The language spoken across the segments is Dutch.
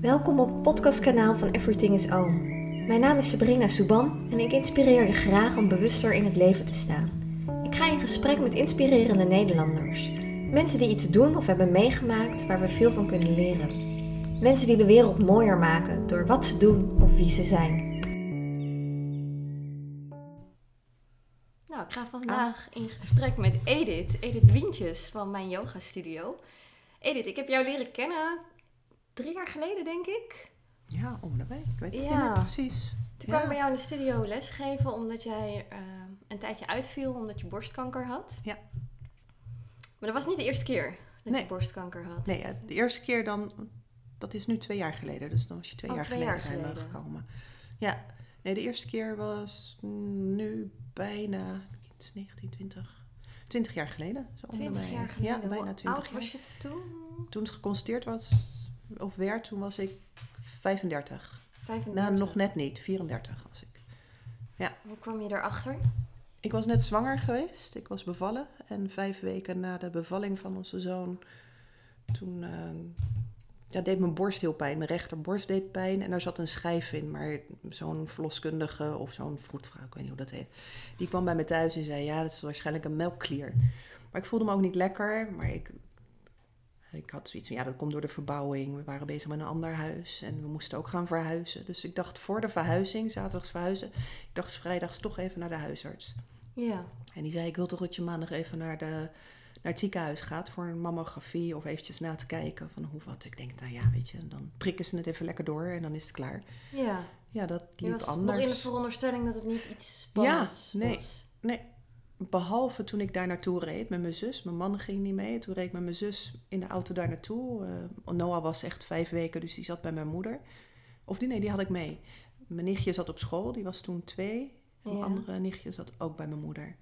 Welkom op het podcastkanaal van Everything is Oom. Mijn naam is Sabrina Souban en ik inspireer je graag om bewuster in het leven te staan. Ik ga in gesprek met inspirerende Nederlanders. Mensen die iets doen of hebben meegemaakt waar we veel van kunnen leren. Mensen die de wereld mooier maken door wat ze doen of wie ze zijn. Nou, ik ga vandaag in gesprek met Edith, Edith Wientjes van mijn yoga studio. Edith, ik heb jou leren kennen drie jaar geleden, denk ik. Ja, om de week. Ik weet het Ja. niet meer precies. Toen Ja. kwam ik bij jou in de studio lesgeven omdat jij eh, een tijdje uitviel omdat je borstkanker had. Ja. Maar dat was niet de eerste keer dat Nee. je borstkanker had. Nee, eh, de eerste keer dan, dat is nu twee jaar geleden. Dus dan was je twee Oh, jaar twee geleden jaar bij me geleden. gekomen. Ja, nee, de eerste keer was nu bijna, het is 19, 20, 20 jaar geleden. Zo om de 20 mij. jaar geleden. Ja, bijna Hoe 20 oud jaar. was je toen? Toen het geconstateerd was, of werd, toen was ik 35. 35. Nou, nog net niet, 34 was ik. Hoe kwam je erachter? Ik was net zwanger geweest. Ik was bevallen. En vijf weken na de bevalling van onze zoon, toen eh, ja, deed mijn borst heel pijn. Mijn rechterborst deed pijn en daar zat een schijf in. Maar zo'n verloskundige of zo'n vroedvrouw, ik weet niet hoe dat heet, die kwam bij me thuis en zei, ja, dat is waarschijnlijk een melkklier. Maar ik voelde me ook niet lekker. Maar ik, ik had zoiets van, ja, dat komt door de verbouwing. We waren bezig met een ander huis en we moesten ook gaan verhuizen. Dus ik dacht voor de verhuizing, zaterdags verhuizen, ik dacht vrijdags toch even naar de huisarts. Ja. En die zei, ik wil toch dat je maandag even naar, de, naar het ziekenhuis gaat voor een mammografie of eventjes na te kijken van hoe wat. Ik denk, nou ja, weet je, dan prikken ze het even lekker door en dan is het klaar. Ja. Ja, dat Je liep was anders. nog in de veronderstelling dat het niet iets spannends nee. was. Nee, behalve toen ik daar naartoe reed met mijn zus. Mijn man ging niet mee. Toen reed ik met mijn zus in de auto daar naartoe. Eh, Noah was echt vijf weken, dus die zat bij mijn moeder. Of die, nee, die had ik mee. Mijn nichtje zat op school, die was toen twee. En mijn Ja. andere nichtje zat ook bij mijn moeder.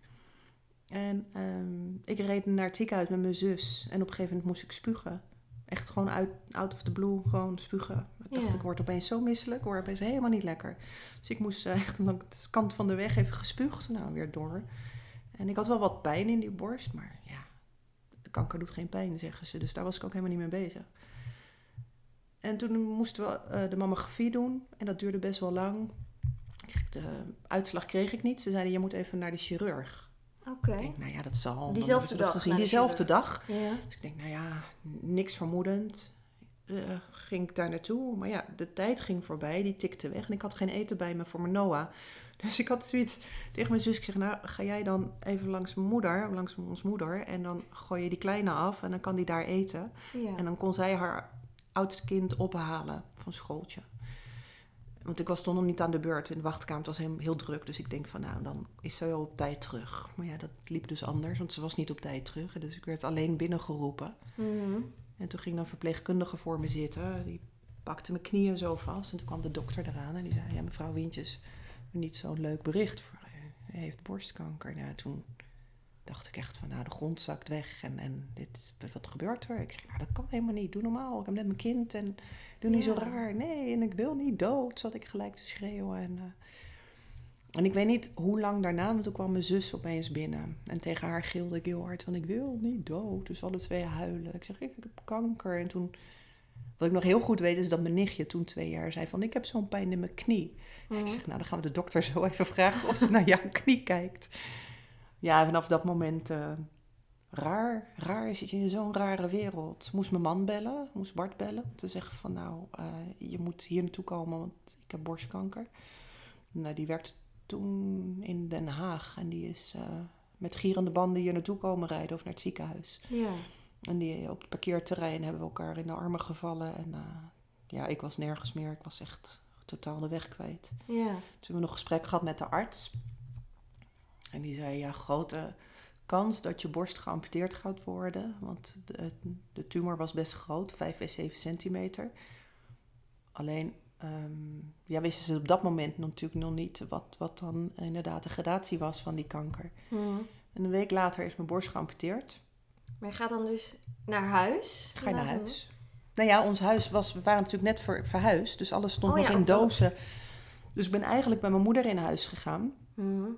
En ehm, ik reed naar het ziekenhuis met mijn zus. En op een gegeven moment moest ik spugen. Echt gewoon uit, out of the blue, gewoon spugen. Ik dacht, Ja. ik word opeens zo misselijk, ik word opeens helemaal niet lekker. Dus ik moest eh, echt langs de kant van de weg even gespuugd. Nou, weer door. En ik had wel wat pijn in die borst, maar ja, kanker doet geen pijn, zeggen ze. Dus daar was ik ook helemaal niet mee bezig. En toen moesten we eh, de mammografie doen. En dat duurde best wel lang. De uitslag kreeg ik niet. Ze zeiden, je moet even naar de chirurg. Oké. Ik denk, nou ja, dat zal. Diezelfde dag gezien. Diezelfde dag. Ja. Dus ik denk, nou ja, niks vermoedend. Eh, ging ik daar naartoe. Maar ja, de tijd ging voorbij. Die tikte weg. En ik had geen eten bij me voor mijn Noah. Dus ik had zoiets tegen mijn zus. Ik zeg, nou, ga jij dan even langs mijn moeder, langs ons moeder. En dan gooi je die kleine af en dan kan die daar eten. Ja. En dan kon zij haar oudste kind ophalen van schooltje. Want ik was toen nog niet aan de beurt. In de wachtkamer het was heel, heel druk. Dus ik denk van, nou, dan is ze wel op tijd terug. Maar ja, dat liep dus anders. Want ze was niet op tijd terug. Dus ik werd alleen binnengeroepen. Mhm. En toen ging een verpleegkundige voor me zitten. Die pakte mijn knieën zo vast. En toen kwam de dokter eraan. En die zei, ja, mevrouw Wintjes, niet zo'n leuk bericht. Voor, u heeft borstkanker. Nou, toen dacht ik echt van, nou, de grond zakt weg. En, en dit, wat gebeurt er? Ik zeg, nou, dat kan helemaal niet. Doe normaal. Ik heb net mijn kind. En doe niet zo raar. Nee, en ik wil niet dood. Zat ik gelijk te schreeuwen. En, eh, en ik weet niet hoe lang daarna, want toen kwam mijn zus opeens binnen. En tegen haar gilde ik heel hard van, ik wil niet dood. Dus alle twee huilen. Ik zeg, ik heb kanker. En toen, wat ik nog heel goed weet, is dat mijn nichtje toen twee jaar zei van, ik heb zo'n pijn in mijn knie. Mhm. Ik zeg, nou, dan gaan we de dokter zo even vragen of ze naar jouw knie kijkt. Ja, vanaf dat moment, eh, raar, raar zit je in zo'n rare wereld. Moest mijn man bellen, moest Bart bellen, om te zeggen van, nou, eh, je moet hier naartoe komen, want ik heb borstkanker. Nou, die werkte toen in Den Haag en die is eh, met gierende banden hier naartoe komen rijden of naar het ziekenhuis. Ja. En die, op het parkeerterrein hebben we elkaar in de armen gevallen. En ja, ik was nergens meer. Ik was echt totaal de weg kwijt. Ja. Toen hebben we nog gesprek gehad met de arts. En die zei, ja, grote kans dat je borst geamputeerd gaat worden. Want de, de tumor was best groot, 5 bij 7 centimeter. Alleen, ehm, ja, wisten ze op dat moment natuurlijk nog niet wat, wat dan inderdaad de gradatie was van die kanker. Mhm. En een week later is mijn borst geamputeerd. Maar je gaat dan dus naar huis? Ga je naar huis? Nou ja, ons huis was, we waren natuurlijk net ver, verhuisd, dus alles stond Oh nog ja, in dat. dozen. Dus ik ben eigenlijk bij mijn moeder in huis gegaan. Mhm.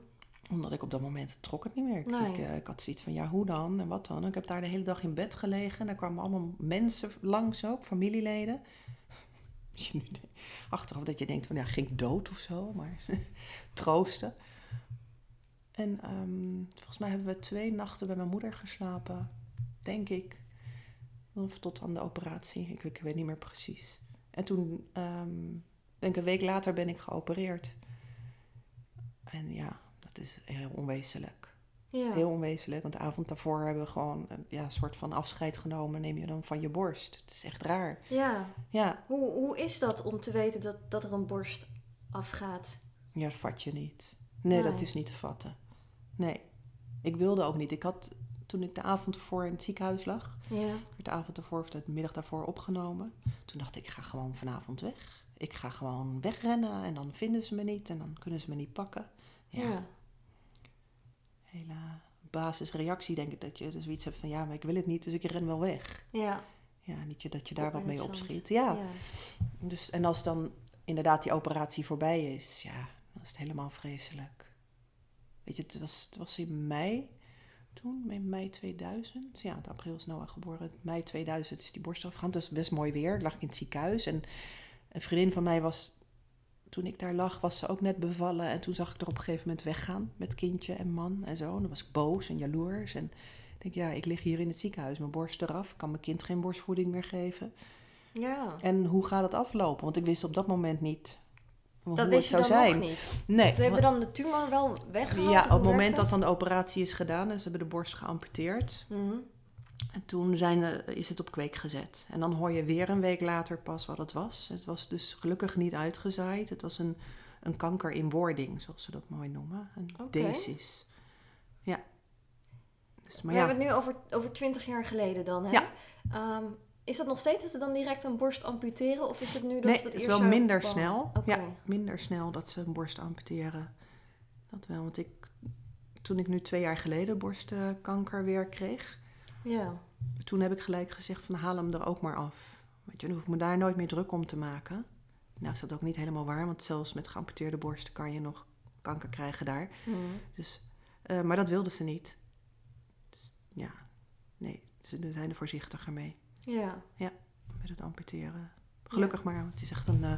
Omdat ik op dat moment trok het niet meer. Ik, Nee. ik, eh, ik had zoiets van, ja, hoe dan en wat dan? Ik heb daar de hele dag in bed gelegen. En daar kwamen allemaal mensen langs ook, familieleden. Je nu achteraf dat je denkt van ja, ging ik dood of zo, maar troosten. En ehm, volgens mij hebben we twee nachten bij mijn moeder geslapen, denk ik. Of tot aan de operatie, ik, ik weet niet meer precies. En toen, ehm, denk een week later ben ik geopereerd. En ja, dat is heel onwezenlijk. Ja. Heel onwezenlijk, want de avond daarvoor hebben we gewoon een ja, een soort van afscheid genomen. Neem je dan van je borst. Het is echt raar. ja. Ja, Hoe, hoe is dat om te weten dat, dat er een borst afgaat? ja dat vat je niet. Nee, dat is niet te vatten. Nee, ik wilde ook niet. Ik had, toen ik de avond ervoor in het ziekenhuis lag, Ja. werd de avond ervoor of de middag daarvoor opgenomen. Toen dacht ik, ik ga gewoon vanavond weg. Ik ga gewoon wegrennen en dan vinden ze me niet en dan kunnen ze me niet pakken. Ja, Ja. hele basisreactie denk ik dat je dus zoiets hebt van ja, maar ik wil het niet, dus ik ren wel weg. Ja. Ja, niet dat je daar wat mee opschiet. Ja. Dus, en als dan inderdaad die operatie voorbij is, ja, dan is het helemaal vreselijk. Weet je, het was, het was in mei toen, in mei 2000. Ja, in april is Noah geboren. Mei 2000 is die borst afgegaan. Het was best mooi weer. Ik lag in het ziekenhuis. En een vriendin van mij was, toen ik daar lag, was ze ook net bevallen. En toen zag ik er op een gegeven moment weggaan met kindje en man en zo. En dan was ik boos en jaloers. En ik denk, ja, ik lig hier in het ziekenhuis, mijn borst eraf. Kan mijn kind geen borstvoeding meer geven. Ja. En hoe gaat het aflopen? Want ik wist op dat moment niet hoe Dat het wist je zou dan zijn. nog niet. Nee. Ze hebben dan de tumor wel weggehaald? ja, op het hoe moment dat dan de operatie is gedaan en ze hebben de borst geamputeerd. Mhm. En toen zijn, eh, is het op kweek gezet. En dan hoor je weer een week later pas wat het was. Het was dus gelukkig niet uitgezaaid. Het was een, een kanker in wording, zoals ze dat mooi noemen. Een Oké. desis. Ja. Dus, maar We ja, hebben het nu over, over 20 jaar geleden dan, hè? Ja. Ehm, is dat nog steeds dat ze dan direct een borst amputeren? Of is het nu dat nee, ze dat het is wel minder snel. Ja, minder snel dat ze een borst amputeren. Dat wel, want ik, toen ik nu twee jaar geleden borstkanker weer kreeg, Ja. toen heb ik gelijk gezegd van haal hem er ook maar af. Want je dan hoef ik me daar nooit meer druk om te maken. Nou is dat ook niet helemaal waar, want zelfs met geamputeerde borsten kan je nog kanker krijgen daar. Mhm. Dus, eh, maar dat wilden ze niet. Dus, ja, nee, ze zijn er voorzichtiger mee Ja. met het amputeren. Gelukkig maar, want het is echt een eh,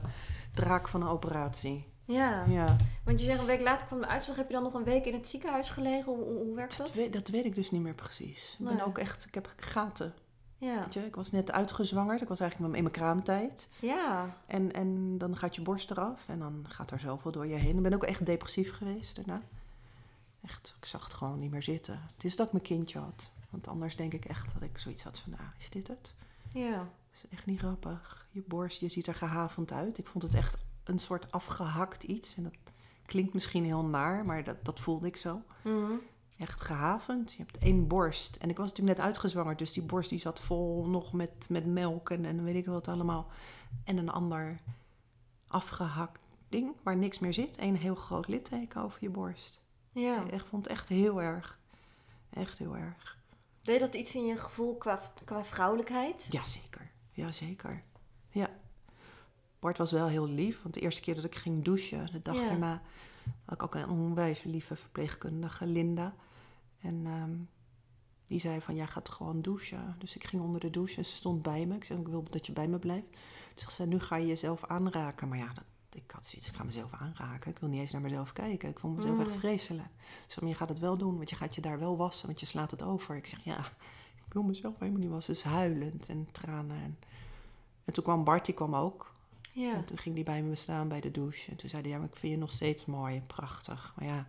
draak van een operatie. Ja. Ja, Want je zegt een week later kwam de uitslag. Heb je dan nog een week in het ziekenhuis gelegen? Hoe, hoe, werkt dat, dat? weet, dat weet ik dus niet meer precies. Ik ben ook echt, ik heb gaten. Ja. Weet je, ik was net uitgezwangerd, ik was eigenlijk in mijn kraamtijd. Ja. En, en dan gaat je borst eraf en dan gaat er zoveel door je heen. Ik ben ook echt depressief geweest daarna. Echt, ik zag het gewoon niet meer zitten. Het is dat ik mijn kindje had. Want anders denk ik echt dat ik zoiets had van, ah, is dit het? Ja. Dat is echt niet grappig. Je borst, je ziet er gehavend uit. Ik vond het echt een soort afgehakt iets. En dat klinkt misschien heel naar, maar dat, dat voelde ik zo. Mhm. Echt gehavend. Je hebt één borst. En ik was natuurlijk net uitgezwangerd, dus die borst die zat vol nog met, met melk en, en weet ik wat allemaal. En een ander afgehakt ding waar niks meer zit. Eén heel groot litteken over je borst. Ja. Ik vond het echt heel erg. Echt heel erg. Deed dat iets in je gevoel qua, qua vrouwelijkheid? Jazeker. Jazeker. Ja. Bart was wel heel lief, want de eerste keer dat ik ging douchen, de dag Ja. daarna, had ik ook een onwijs lieve verpleegkundige, Linda. En ehm, die zei van, jij gaat gewoon douchen. Dus ik ging onder de douche en ze stond bij me. Ik zei, ik wil dat je bij me blijft. Toen zegt ze, nu ga je jezelf aanraken. Maar ja, dat, ik had zoiets, ik ga mezelf aanraken. Ik wil niet eens naar mezelf kijken. Ik vond mezelf Mm. echt vreselijk. Maar je gaat het wel doen, want je gaat je daar wel wassen, want je slaat het over. Ik zeg, ja, ik wil mezelf helemaal niet wassen. Dus huilend en tranen. En, en toen kwam Bart, die kwam ook. Ja. En toen ging hij bij me staan bij de douche. En toen zei hij, ja, maar ik vind je nog steeds mooi en prachtig. Maar ja,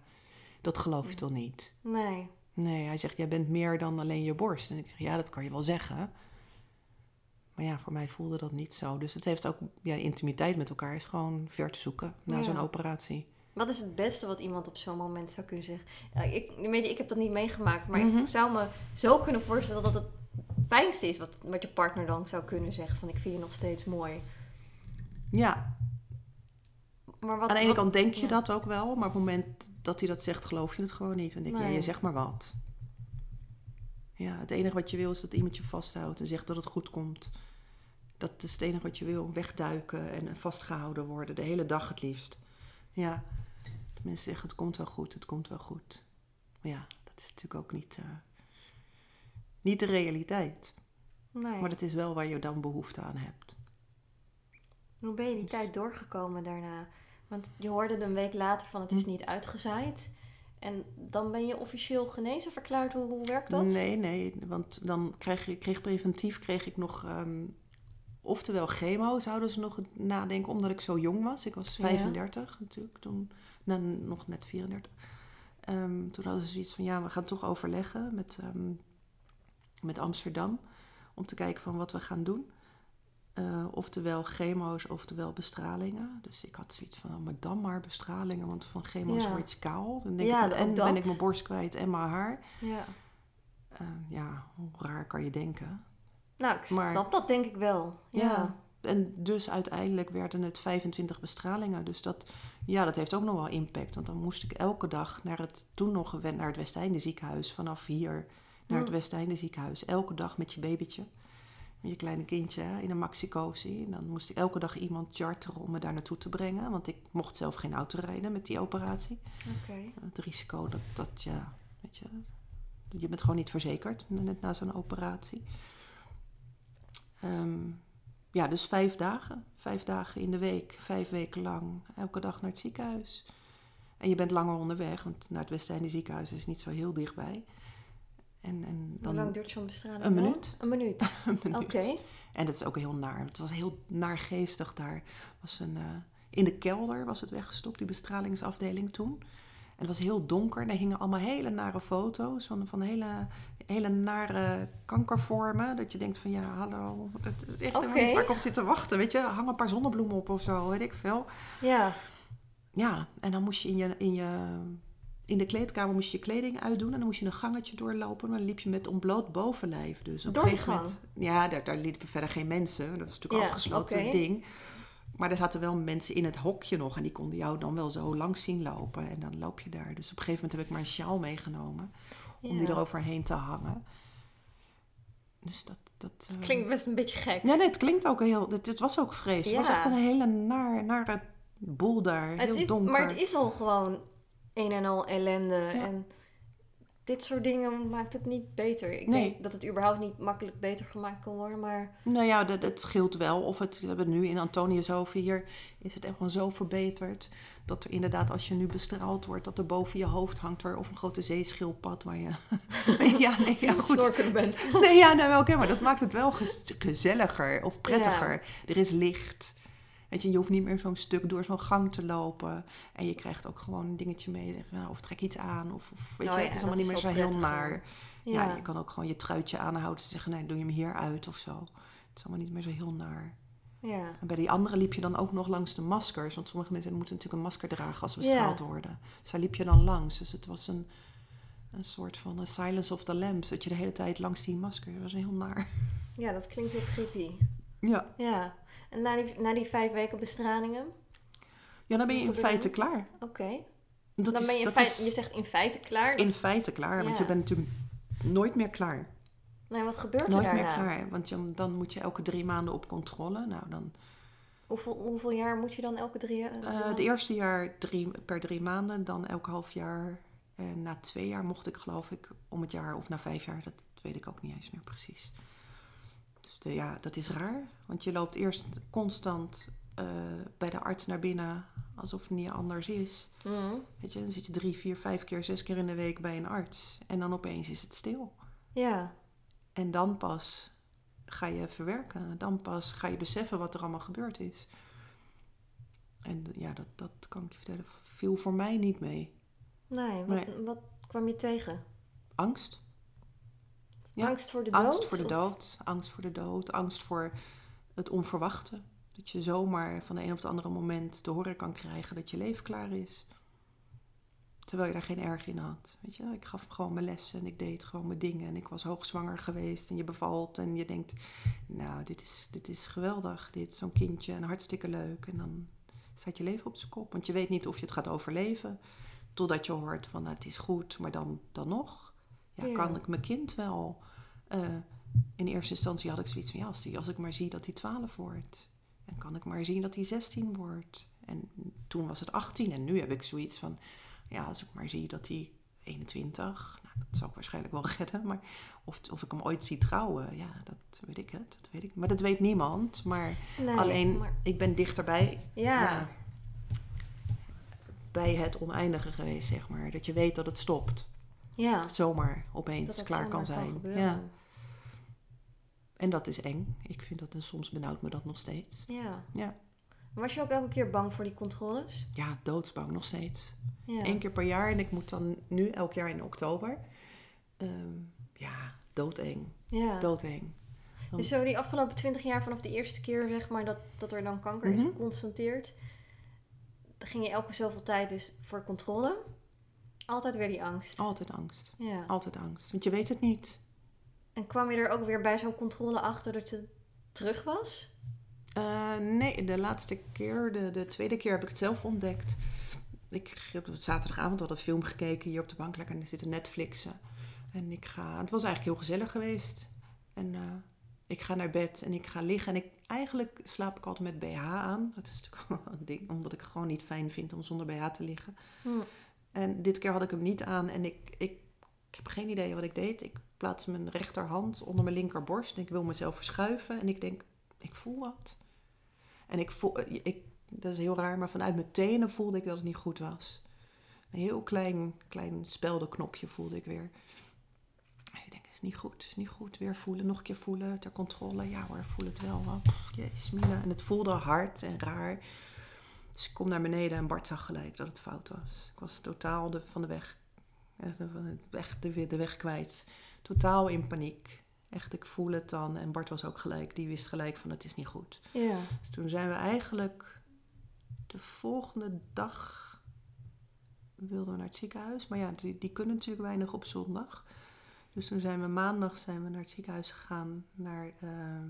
dat geloof je toch niet? Nee. Nee, hij zegt, jij bent meer dan alleen je borst. En ik zeg, ja, dat kan je wel zeggen. Maar ja, voor mij voelde dat niet zo. Dus het heeft ook, ja, intimiteit met elkaar is gewoon ver te zoeken na Ja. zo'n operatie. Wat is het beste wat iemand op zo'n moment zou kunnen zeggen? Ik, ik heb dat niet meegemaakt, maar Mhm. ik zou me zo kunnen voorstellen dat het fijnste is wat, wat je partner dan zou kunnen zeggen. Van ik vind je nog steeds mooi. Ja, Maar wat, aan de ene kant denk je ja. dat ook wel. Maar op het moment dat hij dat zegt, geloof je het gewoon niet. Dan denk je, ja, je zegt maar wat. Ja, het enige wat je wil is dat iemand je vasthoudt en zegt dat het goed komt. Dat is het enige wat je wil. Wegduiken en vastgehouden worden. De hele dag het liefst. Ja, de mensen zeggen het komt wel goed, het komt wel goed. Maar ja, dat is natuurlijk ook niet, eh, niet de realiteit. Nee. Maar dat is wel waar je dan behoefte aan hebt. Hoe ben je die Dus- tijd doorgekomen daarna? Want je hoorde een week later van het is Hm. niet uitgezaaid. En dan ben je officieel genezen verklaard. Hoe, hoe werkt dat? Nee, nee, want dan kreeg ik kreeg preventief kreeg ik nog, ehm, oftewel chemo zouden ze nog nadenken, omdat ik zo jong was. Ik was Ja. 35 natuurlijk toen, nou, nog net 34. Ehm, toen hadden ze zoiets van, ja, we gaan toch overleggen met, ehm, met Amsterdam om te kijken van wat we gaan doen. Eh, oftewel chemo's, oftewel bestralingen. Dus ik had zoiets van, oh, maar dan maar bestralingen, want van chemo's Ja. word je kaal. Dan denk Ja, ik, ook en dat. ben ik mijn borst kwijt en mijn haar. Ja. Eh, ja, hoe raar kan je denken. Nou, ik Maar- snap dat denk ik wel. Ja. Ja. En dus uiteindelijk werden het 25 bestralingen. Dus dat, ja, dat heeft ook nog wel impact. Want dan moest ik elke dag naar het, toen nog gewend, naar het Westeinde ziekenhuis. Vanaf hier naar het Hm. Westeinde ziekenhuis. Elke dag met je babytje. Met je kleine kindje in een maxicosi. En dan moest ik elke dag iemand charteren om me daar naartoe te brengen. Want ik mocht zelf geen auto rijden met die operatie. Oké. Het risico dat, dat ja, weet je, je bent gewoon niet verzekerd net na zo'n operatie. Ehm, ja, dus vijf dagen. Vijf dagen in de week, vijf weken lang, elke dag naar het ziekenhuis. En je bent langer onderweg, want naar het Westeinde ziekenhuis is niet zo heel dichtbij. En, en Hoe dan lang duurt zo'n bestraling? Een minuut. Een minuut. een minuut. Oké. En dat is ook heel naar. Het was heel naargeestig daar. Was een, eh, in de kelder was het weggestopt, die bestralingsafdeling toen. En het was heel donker. En er hingen allemaal hele nare foto's van, van hele, hele nare kankervormen. Dat je denkt van ja, hallo, dat is echt niet waar ik op zit te wachten. Weet je, hang een paar zonnebloemen op of zo, weet ik veel. Ja. Ja, en dan moest je in je, in je in de kleedkamer moest je je kleding uitdoen en dan moest je een gangetje doorlopen. Maar dan liep je met ontbloot bovenlijf. Dus op Door een die gegeven moment. Ja, daar, daar liepen verder geen mensen. Dat was natuurlijk Ja, een afgesloten ding. Maar er zaten wel mensen in het hokje nog en die konden jou dan wel zo langs zien lopen. En dan loop je daar. Dus op een gegeven moment heb ik maar een sjaal meegenomen om die eroverheen te hangen. Dus dat. dat eh, Klinkt best een beetje gek. Ja, nee, het klinkt ook heel. Het, het was ook vreselijk. Het was echt een hele naar, nare boel daar. Het heel is, donker. maar het is al gewoon een en al ellende. Ja. En dit soort dingen maakt het niet beter. Ik Nee. denk dat het überhaupt niet makkelijk beter gemaakt kan worden. Maar Nou ja, dat, het scheelt wel. Of het, we hebben nu in Antonius over hier, is het echt gewoon zo verbeterd. Dat er inderdaad, als je nu bestraald wordt, dat er boven je hoofd hangt er of een grote zeeschildpad waar je. ja, nee, ja, goed. bent. Nee, ja, nou, oké, maar dat maakt het wel gez- gezelliger of prettiger. Er is licht. Weet je, je hoeft niet meer zo'n stuk door zo'n gang te lopen. En je krijgt ook gewoon een dingetje mee. Zeg, nou, of trek iets aan. Of, of weet Nou je, ja, het is allemaal niet meer zo heel naar. Ja. Ja. je kan ook gewoon je truitje aanhouden. Ze zeggen, nee, doe je hem hier uit of zo. Het is allemaal niet meer zo heel naar. ja. En bij die andere liep je dan ook nog langs de maskers. Want sommige mensen moeten natuurlijk een masker dragen als ze Ja. bestraald worden. Dus daar liep je dan langs. Dus het was een, een soort van een silence of the lambs. Dat je de hele tijd langs die masker. Dat was heel naar. ja, dat klinkt heel creepy. Ja. Ja. En na die, na die vijf weken bestralingen, Ja, dan ben je in feite klaar. oké. Dat Dan is, ben je, dat feite, is je zegt in feite klaar. in feite klaar. Want je bent natuurlijk nooit meer klaar. Nee, wat gebeurt er Nooit meer daarna? klaar. Want je, dan moet je elke drie maanden op controle. Nou, dan Hoeveel, hoeveel jaar moet je dan elke drie, drie Uh, maanden? het eerste jaar drie, per drie maanden, dan elk half jaar. En na twee jaar mocht ik geloof ik om het jaar, of na vijf jaar, dat weet ik ook niet eens meer precies. De, ja, dat is raar. Want je loopt eerst constant eh, bij de arts naar binnen, alsof het niet anders is. Mhm. Weet je, dan zit je drie, vier, vijf keer, zes keer in de week bij een arts. En dan opeens is het stil. Ja. En dan pas ga je verwerken. Dan pas ga je beseffen wat er allemaal gebeurd is. En ja, dat, dat kan ik je vertellen, viel voor mij niet mee. Nee, wat, Nee. wat kwam je tegen? Angst. Ja, Angst voor de dood? Angst voor de Of- dood. Angst voor de dood. Angst voor het onverwachte. Dat je zomaar van de een op het andere moment te horen kan krijgen dat je leven klaar is. Terwijl je daar geen erg in had. Weet je, ik gaf gewoon mijn lessen en ik deed gewoon mijn dingen. En ik was hoogzwanger geweest en je bevalt. En je denkt, nou, dit is, dit is geweldig. Dit is zo'n kindje en hartstikke leuk. En dan staat je leven op zijn kop. Want je weet niet of je het gaat overleven. Totdat je hoort van, nou, het is goed, maar dan, dan nog. Ja, Ja. kan ik mijn kind wel... eh, in eerste instantie had ik zoiets van, ja, als, die, als ik maar zie dat hij 12 wordt. En kan ik maar zien dat hij 16 wordt. En toen was het 18 en nu heb ik zoiets van, ja, als ik maar zie dat hij 21, nou, dat zou ik waarschijnlijk wel redden, maar of, of ik hem ooit zie trouwen, ja, dat weet ik het. Dat weet ik. Maar dat weet niemand. Maar Nee, alleen, maar- ik ben dichterbij ja. bij het oneindige geweest, zeg maar. Dat je weet dat het stopt. Ja. Zomaar opeens klaar zomaar kan zijn. ja. En dat is eng. Ik vind dat en soms benauwt me dat nog steeds. Ja. Ja. Was je ook elke keer bang voor die controles? Ja, doodsbang nog steeds. Ja. Eén keer per jaar en ik moet dan nu elk jaar in oktober. Ehm, ja, doodeng. ja. Doodeng. Dan- Dus zo die afgelopen twintig jaar vanaf de eerste keer zeg maar dat, dat er dan kanker is Mhm. geconstateerd. Dan ging je elke zoveel tijd dus voor controle. Altijd weer die angst. Altijd angst. Ja. Altijd angst. Want je weet het niet. En kwam je er ook weer bij zo'n controle achter dat je terug was? Eh, nee, de laatste keer, de, de tweede keer heb ik het zelf ontdekt. Ik heb op zaterdagavond al dat film gekeken hier op de bank lekker en zitten Netflixen. En ik ga, het was eigenlijk heel gezellig geweest. En eh, ik ga naar bed en ik ga liggen. En ik, eigenlijk slaap ik altijd met BH aan. Dat is natuurlijk wel een ding, omdat ik het gewoon niet fijn vind om zonder BH te liggen. Hm. En dit keer had ik hem niet aan en ik, ik, ik heb geen idee wat ik deed. Ik plaats mijn rechterhand onder mijn linkerborst en ik wil mezelf verschuiven. En ik denk, ik voel wat. En ik voel, ik, dat is heel raar, maar vanuit mijn tenen voelde ik dat het niet goed was. Een heel klein, klein speldenknopje voelde ik weer. En ik denk, het is niet goed, het is niet goed. Weer voelen, nog een keer voelen, ter controle. Ja hoor, voel het wel. Jezus, Mina. En het voelde hard en raar. Dus ik kom naar beneden en Bart zag gelijk dat het fout was. Ik was totaal de, van de weg, weg de, de weg kwijt. Totaal in paniek. Echt, ik voel het dan. En Bart was ook gelijk, die wist gelijk van het is niet goed. Ja. Dus toen zijn we eigenlijk de volgende dag wilden we naar het ziekenhuis. Maar ja, die, die kunnen natuurlijk weinig op zondag. Dus toen zijn we maandag zijn we naar het ziekenhuis gegaan, naar ehm,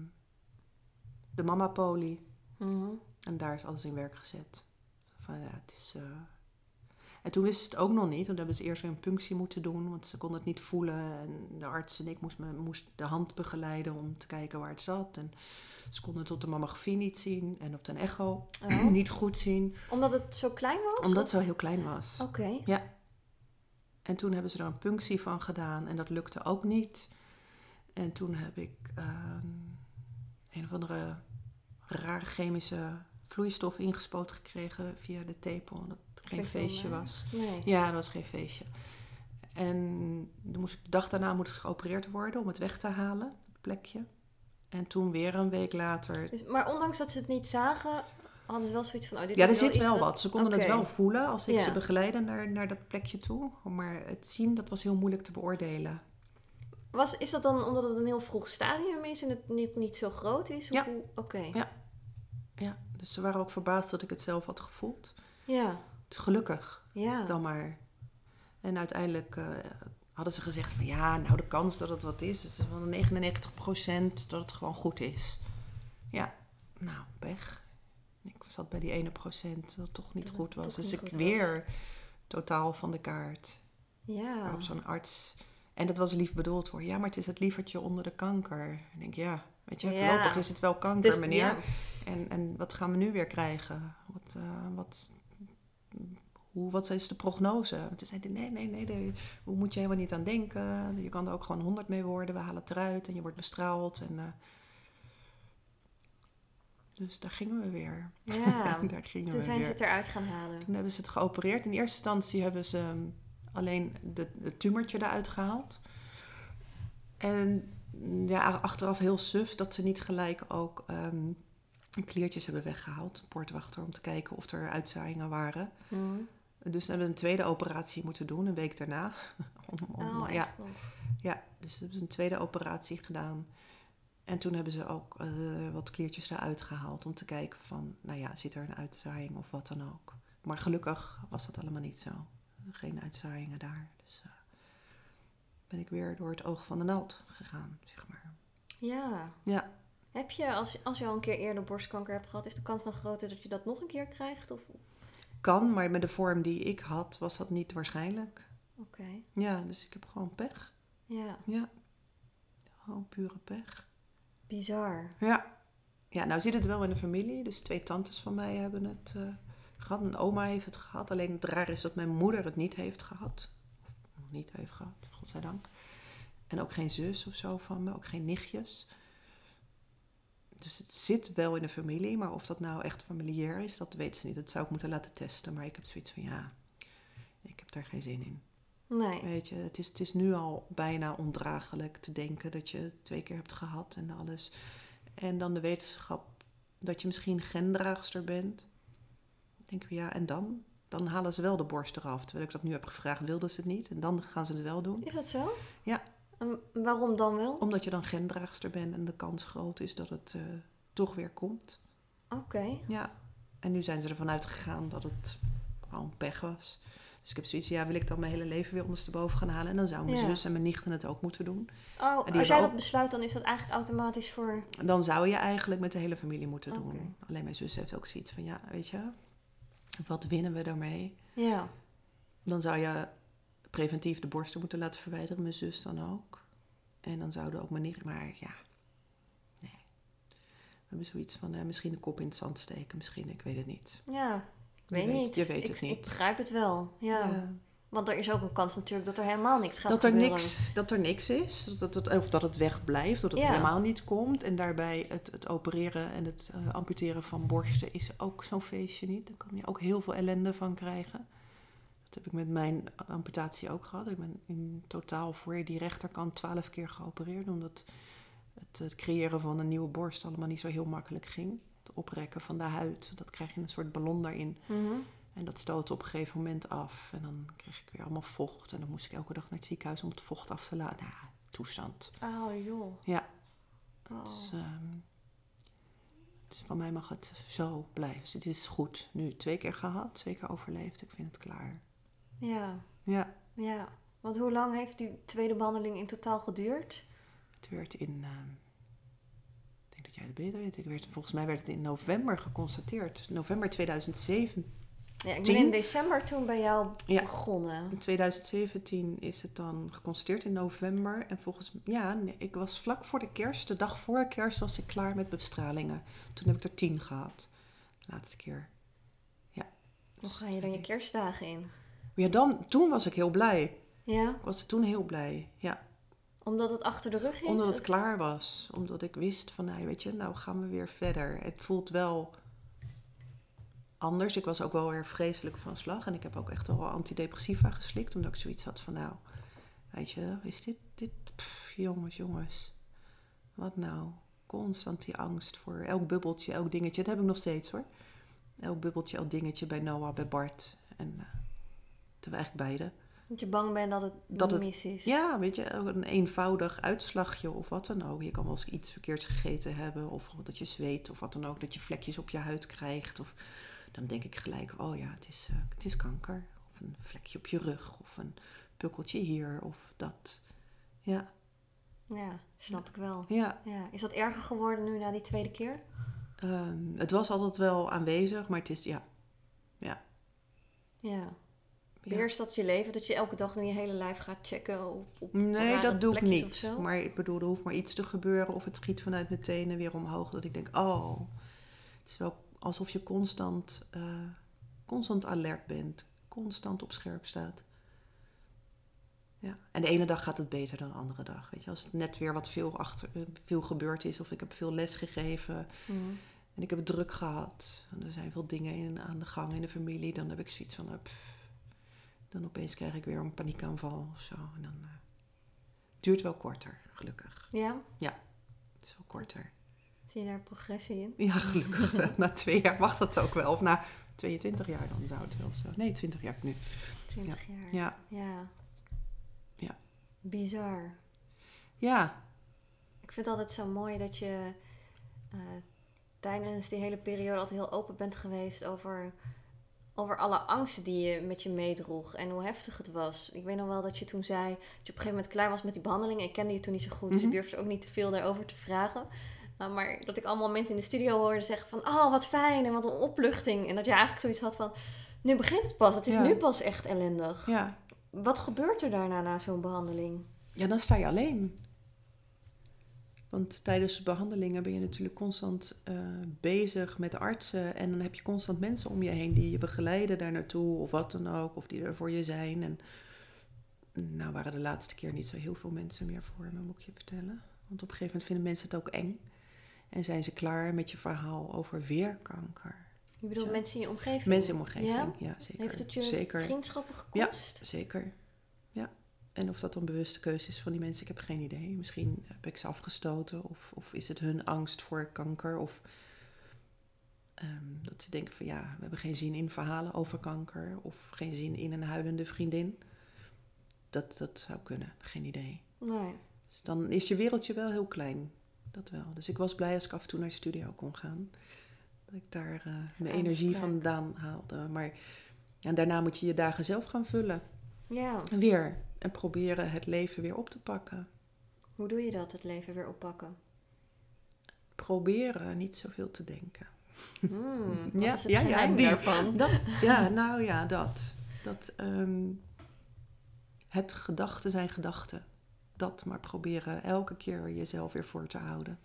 de mama poli. Mhm. En daar is alles in werk gezet. Van, ja, het is, eh, En toen wisten ze het ook nog niet, want hebben ze eerst weer een punctie moeten doen, want ze konden het niet voelen. En de arts en ik moest, me, moest de hand begeleiden om te kijken waar het zat. En ze konden het op de mammografie niet zien en op de echo Oh. niet goed zien, Omdat het zo klein was? omdat het zo heel klein was. Oké. En toen hebben ze er een punctie van gedaan en dat lukte ook niet. En toen heb ik ehm, een of andere rare chemische vloeistof ingespoten gekregen via de tepel. Dat het geen Klinkt feestje was. Nee. Ja, dat was geen feestje. En toen moest ik, de dag daarna moest ik geopereerd worden om het weg te halen, het plekje. En toen weer een week later. Dus, maar ondanks dat ze het niet zagen, hadden ze wel zoiets van... Oh, dit Ja, er zit wel wat. Ze konden het wel voelen als ik Ja. ze begeleidde naar, naar dat plekje toe. Maar het zien, dat was heel moeilijk te beoordelen. Was, is dat dan omdat het een heel vroeg stadium is en het niet, niet zo groot is? Of Ja. Oké. Ja. Ja, dus ze waren ook verbaasd dat ik het zelf had gevoeld. Ja. Dus gelukkig Ja. dan maar. En uiteindelijk eh, hadden ze gezegd van ja, nou de kans dat het wat is, het is wel 99% dat het gewoon goed is. Ja, nou, pech. Ik zat bij die ene procent dat het toch niet Dat goed was. Dus ik was. weer totaal van de kaart. Ja. Waarop zo'n arts... En dat was lief bedoeld voor. Ja, maar het is het lievertje onder de kanker. Ik denk, ja, weet je, voorlopig is het wel kanker, Dus, meneer. En, en wat gaan we nu weer krijgen? Wat, eh, wat, hoe, wat is de prognose? En toen zei hij, nee, nee, nee, hoe moet je helemaal niet aan denken. Je kan er ook gewoon 100 mee worden. We halen het eruit en je wordt bestraald. En, eh, dus daar gingen we weer. Ja. daar gingen Toen we zijn weer. ze het eruit gaan halen. Toen hebben ze het geopereerd. In eerste instantie hebben ze ehm, alleen de, het tumortje eruit gehaald. En ja, achteraf heel suf dat ze niet gelijk ook ehm, kliertjes hebben weggehaald. Een poortwachter om te kijken of er uitzaaiingen waren. Mhm. Dus hebben we een tweede operatie moeten doen, een week daarna. om, om- Oh, ja, nog. ja, dus hebben ze een tweede operatie gedaan. En toen hebben ze ook eh, wat kliertjes eruit gehaald om te kijken van, nou ja, zit er een uitzaaiing of wat dan ook. Maar gelukkig was dat allemaal niet zo. Geen uitzaaiingen daar. Dus eh, ben ik weer door het oog van de naald gegaan, zeg maar. Ja. Ja. Heb je, als, als je al een keer eerder borstkanker hebt gehad, is de kans dan groter dat je dat nog een keer krijgt? Of... Kan, maar met de vorm die ik had, was dat niet waarschijnlijk. Oké. Ja, dus ik heb gewoon pech. Ja. Ja. Gewoon pure pech. Bizar. Ja. Ja, nou zit het wel in de familie. Dus twee tantes van mij hebben het eh, gehad. Een oma heeft het gehad. Alleen het raar is dat mijn moeder het niet heeft gehad. Nog niet heeft gehad, godzijdank. En ook geen zus of zo van me. Ook geen nichtjes. Dus het zit wel in de familie, maar of dat nou echt familiair is, dat weet ze niet. Dat zou ik moeten laten testen. Maar ik heb zoiets van ja, ik heb daar geen zin in. Nee. Weet je, het is, het is nu al bijna ondraaglijk te denken dat je het twee keer hebt gehad en alles. En dan de wetenschap dat je misschien gendraagster bent. Dan denk ik, ja, en dan? Dan halen ze wel de borst eraf. Terwijl ik dat nu heb gevraagd, wilden ze het niet. En dan gaan ze het wel doen. Is dat zo? Ja. En waarom dan wel? Omdat je dan gendraagster bent en de kans groot is dat het eh, toch weer komt. Oké. Ja. En nu zijn ze ervan uitgegaan dat het gewoon pech was. Dus ik heb zoiets van, ja, wil ik dan mijn hele leven weer ondersteboven gaan halen? En dan zou mijn Ja. zus en mijn nichten het ook moeten doen. Oh, als jij ook- dat besluit, dan is dat eigenlijk automatisch voor... Dan zou je eigenlijk met de hele familie moeten doen. Alleen mijn zus heeft ook zoiets van, ja, weet je, wat winnen we daarmee? Ja. Dan zou je preventief de borsten moeten laten verwijderen, mijn zus dan ook. En dan zouden ook mijn nicht, maar ja, nee. We hebben zoiets van, eh, misschien de kop in het zand steken, misschien, ik weet het niet. Ja. Ik Je weet weet- niet. je weet ik, het niet. Ik begrijp het wel. Ja. Ja. Want er is ook een kans natuurlijk dat er helemaal niks gaat dat er, gebeuren. niks, dat er niks is, dat het, of dat het wegblijft, dat het Ja. helemaal niet komt. En daarbij het, het opereren en het eh, amputeren van borsten is ook zo'n feestje niet. Daar kan je ook heel veel ellende van krijgen. Dat heb ik met mijn amputatie ook gehad. Ik ben in totaal voor die rechterkant twaalf keer geopereerd, omdat het, het creëren van een nieuwe borst allemaal niet zo heel makkelijk ging. Het oprekken van de huid, dat krijg je een soort ballon daarin. Mhm. En dat stootte op een gegeven moment af. En dan kreeg ik weer allemaal vocht. En dan moest ik elke dag naar het ziekenhuis om het vocht af te laten. Nou, toestand. Oh joh. Ja, Oh. dus, ehm, dus van mij mag het zo blijven. Dus het is goed. Nu twee keer gehad, twee keer overleefd. Ik vind het klaar. Ja. Ja, Ja. Want hoe lang heeft die tweede behandeling in totaal geduurd? het werd in... ehm, ik denk dat jij het beter weet. Ik werd, volgens mij werd het in november geconstateerd. November 2007. Ja, ik ben in december toen bij jou Ja. begonnen. In 2017 is het dan geconstateerd in november. En volgens ja, nee, ik was vlak voor de kerst, de dag voor kerst, was ik klaar met bestralingen. Toen heb ik er tien gehad. De laatste keer. Hoe ga je dan je kerstdagen in? Ja, dan, toen was ik heel blij. Ja, Ik was toen heel blij. Ja, omdat het achter de rug is? omdat het klaar was. Omdat ik wist van, nou, weet je, nou gaan we weer verder. Het voelt wel anders. Ik was ook wel weer vreselijk van slag. En ik heb ook echt wel antidepressiva geslikt. Omdat ik zoiets had van, nou, weet je, is dit, dit, pff, jongens, jongens. Wat nou? Constant die angst voor elk bubbeltje, elk dingetje. Dat heb ik nog steeds hoor. Elk bubbeltje, elk dingetje bij Noah, bij Bart. En uh, terwijl eigenlijk beide. Dat je bang bent dat het Dat het- mis is. Ja, weet je, een eenvoudig uitslagje of wat dan ook. Je kan wel eens iets verkeerds gegeten hebben of dat je zweet of wat dan ook. Dat je vlekjes op je huid krijgt. Of dan denk ik gelijk, oh ja, het is, eh, het is kanker. Of een vlekje op je rug of een pukkeltje hier of dat. Ja, Ja, snap ik wel. ja. Ja. Is dat erger geworden nu na die tweede keer? Ehm, het was altijd wel aanwezig, maar het is, ja. Ja. Ja. ja. Beheerst dat je leven? Dat je elke dag nu je hele lijf gaat checken op, op Nee, dat doe ik niet. Maar ik bedoel, er hoeft maar iets te gebeuren of het schiet vanuit mijn tenen weer omhoog. Dat ik denk, oh, het is wel alsof je constant, eh, constant alert bent. Constant op scherp staat. Ja. En de ene dag gaat het beter dan de andere dag. Weet je, als het net weer wat veel, achter, eh, veel gebeurd is of ik heb veel les gegeven Mhm. en ik heb het druk gehad. En er zijn veel dingen in, aan de gang in de familie. Dan heb ik zoiets van, eh, pff, dan opeens krijg ik weer een paniekaanval of zo. En dan het duurt wel korter, gelukkig. Ja? Het is wel korter. Zie je daar progressie in? Ja, gelukkig wel. Na twee jaar mag dat ook wel. Of na 22 jaar dan zou het wel zo. Nee, 20 jaar nu. 20 jaar. Ja, Ja. Ja. Bizar. ja, Ik vind het altijd zo mooi dat je eh, tijdens die hele periode altijd heel open bent geweest over, over alle angsten die je met je meedroeg en hoe heftig het was. Ik weet nog wel dat je toen zei dat je op een gegeven moment klaar was met die behandeling. Ik kende je toen niet zo goed, dus ik Mhm. durfde ook niet te veel daarover te vragen. Uh, maar dat ik allemaal mensen in de studio hoorde zeggen van, oh wat fijn en wat een opluchting. En dat je eigenlijk zoiets had van, nu begint het pas, het is Ja. nu pas echt ellendig. ja. Wat gebeurt er daarna na zo'n behandeling? Ja, dan sta je alleen. Want tijdens de behandelingen ben je natuurlijk constant eh, bezig met artsen. En dan heb je constant mensen om je heen die je begeleiden daar naartoe. Of wat dan ook. Of die er voor je zijn. En nou waren de laatste keer niet zo heel veel mensen meer voor me, moet ik je vertellen. Want op een gegeven moment vinden mensen het ook eng. En zijn ze klaar met je verhaal over weer kanker? Je bedoelt Zo. mensen in je omgeving? Mensen in mijn omgeving, Ja? ja, zeker. Heeft het je zeker. vriendschappen Ja. gekost? Zeker. Ja. En of dat dan bewuste keuze is van die mensen, ik heb geen idee. Misschien heb ik ze afgestoten of, of is het hun angst voor kanker of ehm, dat ze denken van ja, we hebben geen zin in verhalen over kanker of geen zin in een huilende vriendin. Dat, dat zou kunnen, geen idee. Nee. Dus dan is je wereldje wel heel klein. Dat wel. Dus ik was blij als ik af en toe naar de studio kon gaan. Dat ik daar eh, mijn energie vandaan haalde. Maar ja, daarna moet je je dagen zelf gaan vullen. Ja. En weer. En proberen het leven weer op te pakken. Hoe doe je dat, het leven weer oppakken? Proberen niet zoveel te denken. Wat Ja, ja, ja, die. daarvan? Dat, ja, nou ja, dat. dat ehm, het gedachten zijn gedachten. Dat maar proberen elke keer jezelf weer voor te houden.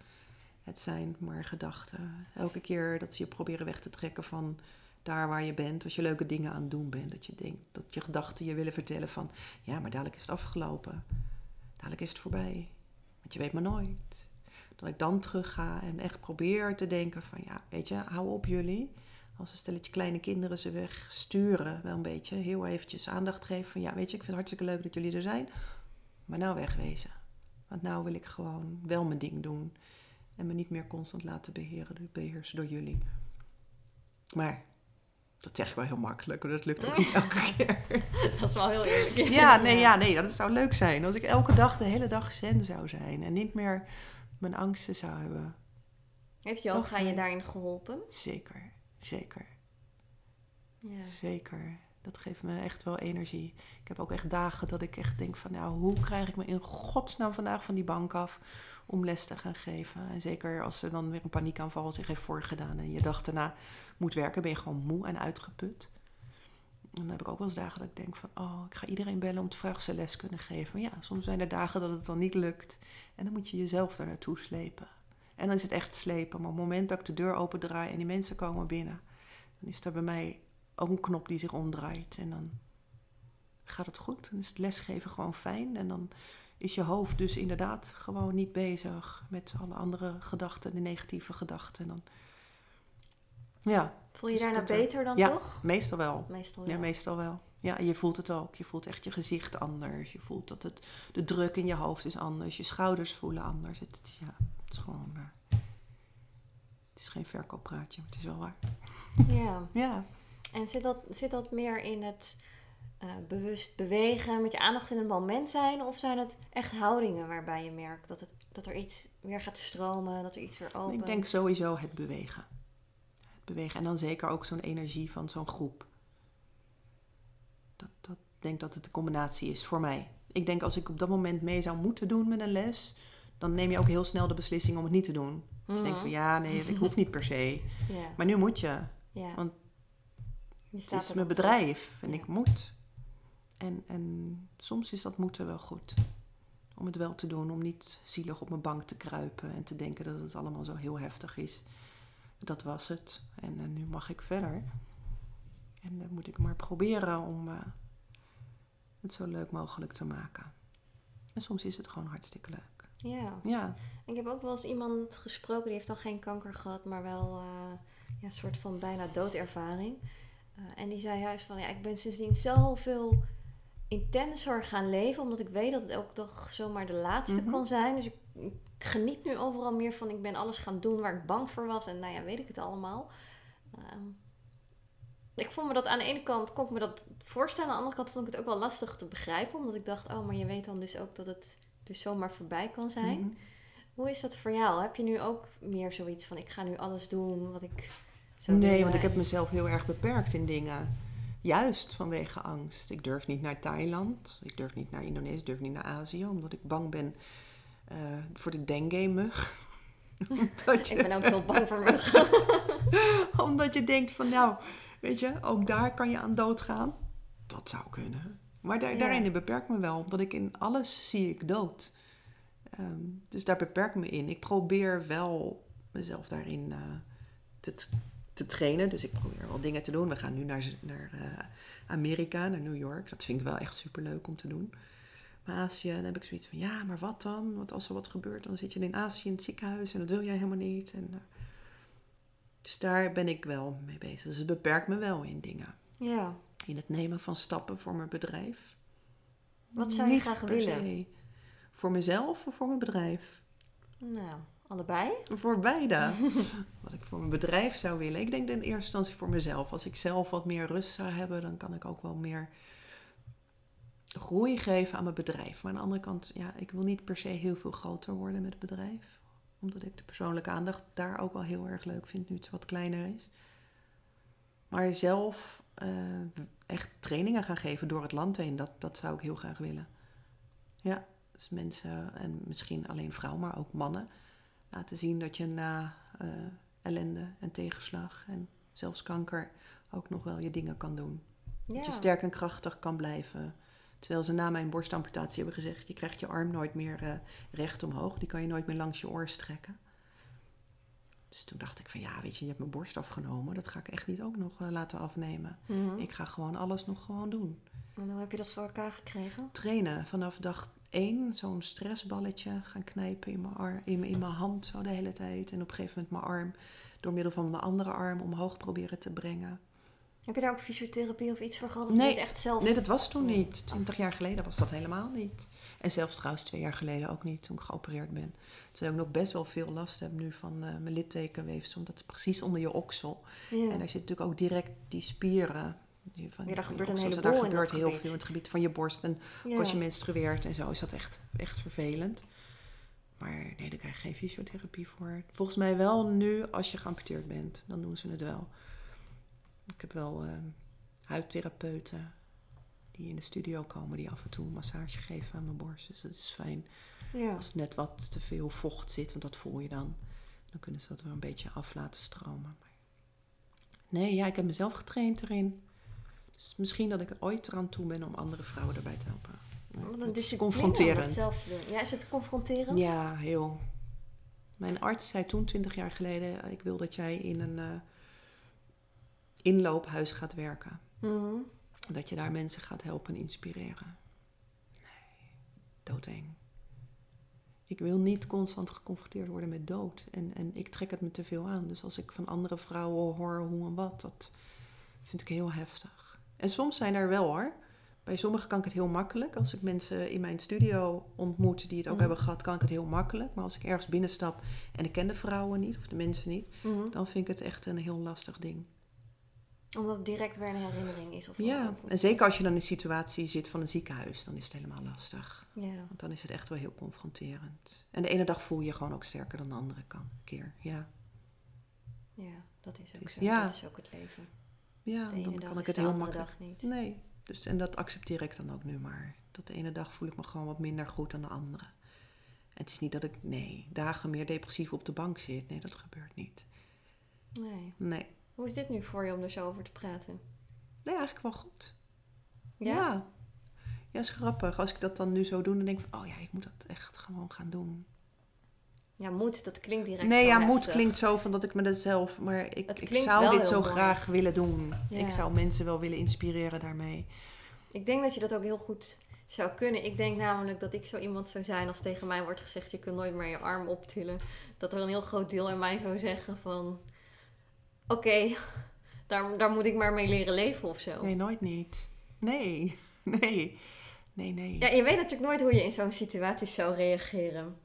Het zijn maar gedachten. Elke keer dat ze je proberen weg te trekken van daar waar je bent. Als je leuke dingen aan het doen bent. Dat je denkt dat je gedachten je willen vertellen van ja, maar dadelijk is het afgelopen. Dadelijk is het voorbij. Want je weet maar nooit. Dat ik dan terug ga en echt probeer te denken van ja, weet je, hou op jullie als een stelletje kleine kinderen ze wegsturen, wel een beetje, heel eventjes aandacht geven van ja, weet je, ik vind het hartstikke leuk dat jullie er zijn, maar nou wegwezen. Want nou wil ik gewoon wel mijn ding doen en me niet meer constant laten beheren, beheersen door jullie. Maar dat zeg ik wel heel makkelijk, maar dat lukt ook niet elke keer. Dat is wel heel eerlijk. Ja, nee, ja, nee, dat zou leuk zijn. Als ik elke dag de hele dag zen zou zijn en niet meer mijn angsten zou hebben. Heeft yoga je daarin geholpen? Zeker, zeker. Ja. Zeker. Dat geeft me echt wel energie. Ik heb ook echt dagen dat ik echt denk van... nou, hoe krijg ik me in godsnaam vandaag van die bank af... om les te gaan geven. En zeker als er dan weer een paniekaanval zich heeft voorgedaan... en je dag daarna moet werken, ben je gewoon moe en uitgeput. Dan heb ik ook wel eens dagen dat ik denk van... oh, ik ga iedereen bellen om te vragen of ze les kunnen geven. Maar ja, soms zijn er dagen dat het dan niet lukt. En dan moet je jezelf daar naartoe slepen. En dan is het echt slepen. Maar op het moment dat ik de deur opendraai en die mensen komen binnen... dan is er bij mij ook een knop die zich omdraait. En dan gaat het goed. Dan is het lesgeven gewoon fijn. En dan is je hoofd dus inderdaad gewoon niet bezig met alle andere gedachten, de negatieve gedachten. En dan, ja, Voel je Dus daarna wel. beter dan Ja. toch? meestal wel. Meestal Ja, wel. meestal wel. Ja, je voelt het ook. Je voelt echt je gezicht anders. Je voelt dat het, de druk in je hoofd is anders. Je schouders voelen anders. Het, het is, ja, het is gewoon... eh, het is geen verkooppraatje, maar het is wel waar. Ja. Ja. En zit dat, zit dat meer in het eh, bewust bewegen, met je aandacht in het moment zijn? Of zijn het echt houdingen waarbij je merkt dat, het, dat er iets weer gaat stromen, dat er iets weer opent? Ik denk sowieso het bewegen. Het bewegen. En dan zeker ook zo'n energie van zo'n groep. Dat, dat, ik denk dat het een combinatie is voor mij. Ik denk als ik op dat moment mee zou moeten doen met een les, dan neem je ook heel snel de beslissing om het niet te doen. Dus je denkt van ja, nee, ik hoef niet per se. Maar nu moet je. want Je Het is mijn bedrijf en Ja. ik moet. En, en soms is dat moeten wel goed. Om het wel te doen, om niet zielig op mijn bank te kruipen en te denken dat het allemaal zo heel heftig is. Dat was het. En, eh, nu mag ik verder. En dan moet ik maar proberen om eh, het zo leuk mogelijk te maken. En soms is het gewoon hartstikke leuk. Ja. Ja, Ik heb ook wel eens iemand gesproken, die heeft dan geen kanker gehad, maar wel eh, ja, een soort van bijna doodervaring. Eh, en die zei juist van, ja, ik ben sindsdien zoveel intenser gaan leven, omdat ik weet dat het elke dag zomaar de laatste Mhm. kan zijn. Dus ik, ik geniet nu overal meer van, ik ben alles gaan doen waar ik bang voor was en nou ja, weet ik het allemaal. Ehm, ik vond me dat aan de ene kant, kon ik me dat voorstellen, aan de andere kant vond ik het ook wel lastig te begrijpen, omdat ik dacht, oh, maar je weet dan dus ook dat het dus zomaar voorbij kan zijn. Mhm. Hoe is dat voor jou? Heb je nu ook meer zoiets van ik ga nu alles doen wat ik zo Nee, want ik heb mezelf heel erg beperkt in dingen. Juist vanwege angst. Ik durf niet naar Thailand. Ik durf niet naar Indonesië. Ik durf niet naar Azië. Omdat ik bang ben eh, voor de dengue-mug. omdat, Ik je, ben ook heel bang voor me. omdat je denkt van nou, weet je, ook daar kan je aan doodgaan. Dat zou kunnen. Maar daar, Ja. daarin beperkt me wel. Omdat ik in alles zie ik dood. Ehm, dus daar beperk me in. Ik probeer wel mezelf daarin eh, te, te trainen. Dus ik probeer wel dingen te doen. We gaan nu naar, naar eh, Amerika, naar New York. Dat vind ik wel echt super leuk om te doen. Maar Azië, dan heb ik zoiets van, ja, maar wat dan? Want als er wat gebeurt, dan zit je in Azië in het ziekenhuis en dat wil jij helemaal niet. En, uh, dus daar ben ik wel mee bezig. Dus het beperkt me wel in dingen. Ja. In het nemen van stappen voor mijn bedrijf. Wat zou je Niet graag willen? se. Voor mezelf of voor mijn bedrijf? Nou, allebei? Voor beide. wat ik voor mijn bedrijf zou willen. Ik denk in eerste instantie voor mezelf. Als ik zelf wat meer rust zou hebben, dan kan ik ook wel meer groei geven aan mijn bedrijf. Maar aan de andere kant, ja, ik wil niet per se heel veel groter worden met het bedrijf. Omdat ik de persoonlijke aandacht daar ook wel heel erg leuk vind, nu het wat kleiner is. Maar zelf eh, echt trainingen gaan geven door het land heen, dat, dat zou ik heel graag willen. Ja, dus mensen, en misschien alleen vrouwen, maar ook mannen, laten zien dat je na eh, ellende en tegenslag en zelfs kanker ook nog wel je dingen kan doen. Ja. Dat je sterk en krachtig kan blijven. Terwijl ze na mijn borstamputatie hebben gezegd: je krijgt je arm nooit meer eh, recht omhoog. Die kan je nooit meer langs je oor strekken. Dus toen dacht ik van ja, weet je, je hebt mijn borst afgenomen. Dat ga ik echt niet ook nog eh, laten afnemen. Mhm. Ik ga gewoon alles nog gewoon doen. En hoe heb je dat voor elkaar gekregen? Trainen vanaf dag één, zo'n stressballetje gaan knijpen in mijn, ar- in, mijn, in mijn hand zo de hele tijd. En op een gegeven moment mijn arm door middel van mijn andere arm omhoog proberen te brengen. Heb je daar ook fysiotherapie of iets voor gehad? Nee. niet echt zelf? Nee, dat was toen niet. Twintig jaar geleden was dat helemaal niet. En zelfs trouwens twee jaar geleden ook niet, toen ik geopereerd ben. Terwijl ik nog best wel veel last heb nu van eh, mijn littekenweefsel. Dat is precies onder je oksel. Ja. En daar zit natuurlijk ook direct die spieren. Van, Ja, daar gebeurt een heleboel Daar gebeurt heel gebied. veel in het gebied van je borst. En ook als je menstrueert en zo is dat echt, echt vervelend. Maar nee, daar krijg je geen fysiotherapie voor. Volgens mij wel nu als je geamputeerd bent. Dan doen ze het wel. Ik heb wel eh, huidtherapeuten die in de studio komen. Die af en toe een massage geven aan mijn borst. Dus dat is fijn. Ja. Als net wat te veel vocht zit, want dat voel je dan. Dan kunnen ze dat weer een beetje af laten stromen. Nee, ja, ik heb mezelf getraind erin. Dus misschien dat ik er ooit eraan toe ben om andere vrouwen erbij te helpen. Wat een het is om confronterend. dat zelf te doen. Ja, is het confronterend? Ja, heel. Mijn arts zei toen, 20 jaar geleden, ik wil dat jij in een eh, inloophuis gaat werken. Mhm. Dat je daar mensen gaat helpen en inspireren. Nee, doodeng. Ik wil niet constant geconfronteerd worden met dood. En, en ik trek het me te veel aan. Dus als ik van andere vrouwen hoor hoe en wat, dat vind ik heel heftig. En soms zijn er wel hoor. Bij sommigen kan ik het heel makkelijk. Als ik mensen in mijn studio ontmoet die het ook Mhm. hebben gehad, kan ik het heel makkelijk. Maar als ik ergens binnenstap en ik ken de vrouwen niet of de mensen niet, Mhm. dan vind ik het echt een heel lastig ding. Omdat het direct weer een herinnering is. Of Ja, of- en zeker als je dan in een situatie zit van een ziekenhuis, dan is het helemaal lastig. Ja. Want dan is het echt wel heel confronterend. En de ene dag voel je je gewoon ook sterker dan de andere kan, keer. Ja, ja, dat is ook is- zo. ja. Dat is ook het leven. Ja De ene dan dag kan ik het heel makkelijk. dag niet. Nee, dus, en dat accepteer ik dan ook nu maar. Dat de ene dag voel ik me gewoon wat minder goed dan de andere. En het is niet dat ik, nee, dagen meer depressief op de bank zit. Nee, dat gebeurt niet. Nee. Nee, Hoe is dit nu voor je om er zo over te praten? nee eigenlijk wel goed. Ja? Ja. Ja, is grappig. Als ik dat dan nu zo doe, dan denk ik van, oh ja, ik moet dat echt gewoon gaan doen. Ja, moet, dat klinkt direct Nee, zo ja, moet klinkt zo van dat ik me dat zelf... Maar ik, ik zou dit zo mooi. graag willen doen. Ja. Ik zou mensen wel willen inspireren daarmee. Ik denk dat je dat ook heel goed zou kunnen. Ik denk namelijk dat ik zo iemand zou zijn als tegen mij wordt gezegd: je kunt nooit meer je arm optillen. Dat er een heel groot deel in mij zou zeggen: van oké, daar, daar moet ik maar mee leren leven of zo. Nee, nooit niet. Nee, nee, nee, nee. Ja, je weet natuurlijk nooit hoe je in zo'n situatie zou reageren.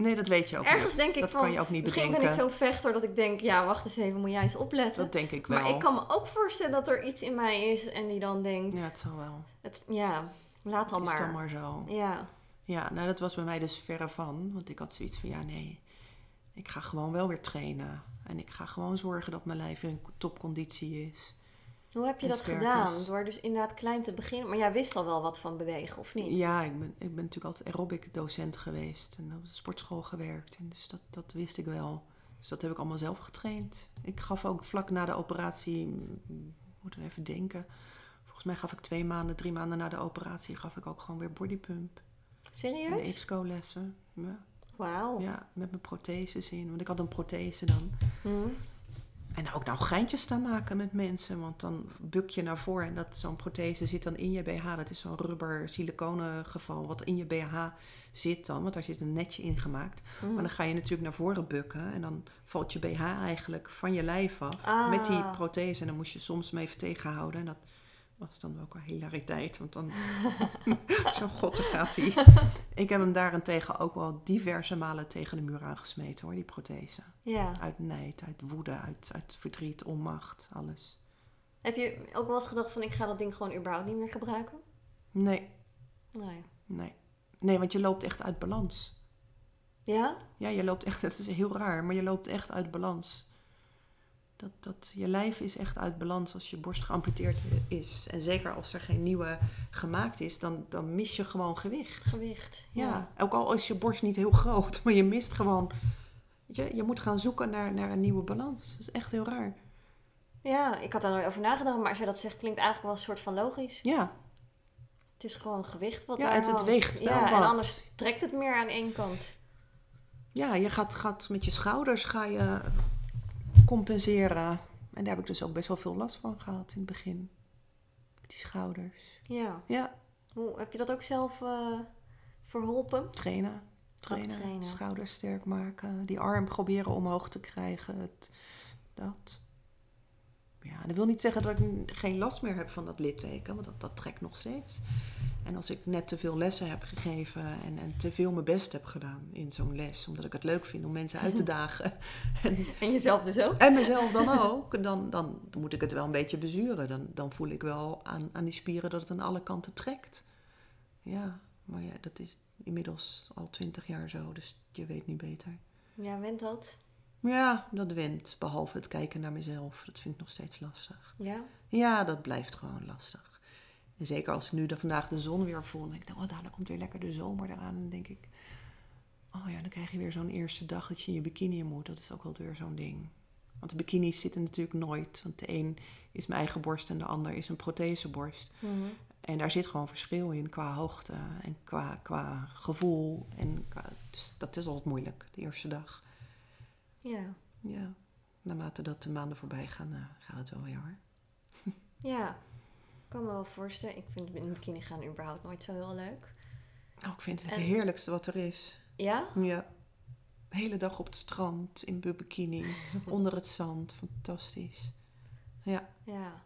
Nee, dat weet je ook Ergens niet. denk ik dat van, kan je ook niet misschien bedenken. ben ik zo'n vechter dat ik denk: ja, wacht eens even, moet jij eens opletten. Dat denk ik wel. maar ik kan me ook voorstellen dat er iets in mij is en die dan denkt: Ja, het zal wel. het, ja, laat dan het is maar. dan maar zo. Ja, Ja, nou dat was bij mij dus verre van. Want ik had zoiets van, ja nee, ik ga gewoon wel weer trainen. En ik ga gewoon zorgen dat mijn lijf in topconditie is. Hoe heb je En dat gedaan? is. Door dus inderdaad klein te beginnen. Maar jij wist al wel wat van bewegen, of niet? Ja, ik ben, ik ben natuurlijk altijd aerobic docent geweest. En op de sportschool gewerkt. En dus dat, dat wist ik wel. Dus dat heb ik allemaal zelf getraind. Ik gaf ook vlak na de operatie, moeten we even denken. Volgens mij gaf ik twee maanden, drie maanden na de operatie, gaf ik ook gewoon weer bodypump. En Serieus? EBSCO lessen. Ja, Wauw. ja, met mijn protheses in. Want ik had een prothese dan. Hm. En ook nou geintjes staan maken met mensen. Want dan buk je naar voren en dat zo'n prothese zit dan in je BH. Dat is zo'n rubber siliconen geval wat in je BH zit dan. Want daar zit een netje in gemaakt. Mm. Maar dan ga je natuurlijk naar voren bukken. En dan valt je BH eigenlijk van je lijf af. Ah. Met die prothese. En dan moest je soms mee even tegenhouden. En dat was dan ook een hilariteit. Want dan... Zo god, gaat hij. Ik heb hem daarentegen ook wel diverse malen tegen de muur aangesmeten hoor, die prothese. Ja. Uit nijd, uit woede, uit, uit verdriet, onmacht, alles. Heb je ook wel eens gedacht van ik ga dat ding gewoon überhaupt niet meer gebruiken? Nee, Nee. nee. Nee, want je loopt echt uit balans. Ja? Ja, je loopt echt, het is heel raar, maar je loopt echt uit balans. Dat, dat, je lijf is echt uit balans als je borst geamputeerd is. En zeker als er geen nieuwe gemaakt is, dan, dan mis je gewoon gewicht. Gewicht. Ja. ook al is je borst niet heel groot, maar je mist gewoon... Weet je, je moet gaan zoeken naar, naar een nieuwe balans. Dat is echt heel raar. Ja, ik had daar nooit over nagedacht, maar als je dat zegt klinkt eigenlijk wel een soort van logisch. Ja, Het is gewoon gewicht wat Ja, het- het weegt wel Ja, en anders trekt het meer aan één kant. ja je gaat, gaat met je schouders ga je compenseren. En daar heb ik dus ook best wel veel last van gehad in het begin. Die schouders. Ja. Ja, Hoe, heb je dat ook zelf eh, verholpen? trainen. Trainen, trainen. schouders sterk maken. Die arm proberen omhoog te krijgen. Het, dat. Ja, dat wil niet zeggen dat ik geen last meer heb van dat litteken. Want dat, dat trekt nog steeds. En als ik net te veel lessen heb gegeven en, en te veel mijn best heb gedaan in zo'n les. Omdat ik het leuk vind om mensen uit te dagen. en, En jezelf dus ook? en mezelf dan ook. Dan, dan moet ik het wel een beetje bezuren. Dan, dan voel ik wel aan, aan die spieren dat het aan alle kanten trekt. Ja, maar ja, dat is inmiddels al twintig jaar zo. Dus je weet niet beter. Ja, went dat? Ja, dat wint. Behalve het kijken naar mezelf. Dat vind ik nog steeds lastig. Ja. Ja, dat blijft gewoon lastig. En zeker als ik nu de, vandaag de zon weer voel. Dan denk ik, nou, oh, dadelijk komt weer lekker de zomer eraan. En dan denk ik, oh ja, dan krijg je weer zo'n eerste dag dat je in je bikini in moet. Dat is ook wel weer zo'n ding. Want de bikinis zitten natuurlijk nooit. Want de een is mijn eigen borst en de ander is een protheseborst. Mhm. En daar zit gewoon verschil in qua hoogte en qua, qua gevoel. En qua- dus dat is altijd moeilijk, de eerste dag. Ja. Ja, naarmate dat de maanden voorbij gaan, eh, gaat het wel weer hoor. Ja. Ik kan me wel voorstellen. Ik vind in bikini gaan überhaupt nooit zo heel leuk. Oh, ik vind het En- het heerlijkste wat er is. Ja? Ja. De hele dag op het strand, in bikini, onder het zand. Fantastisch. Ja, Ja.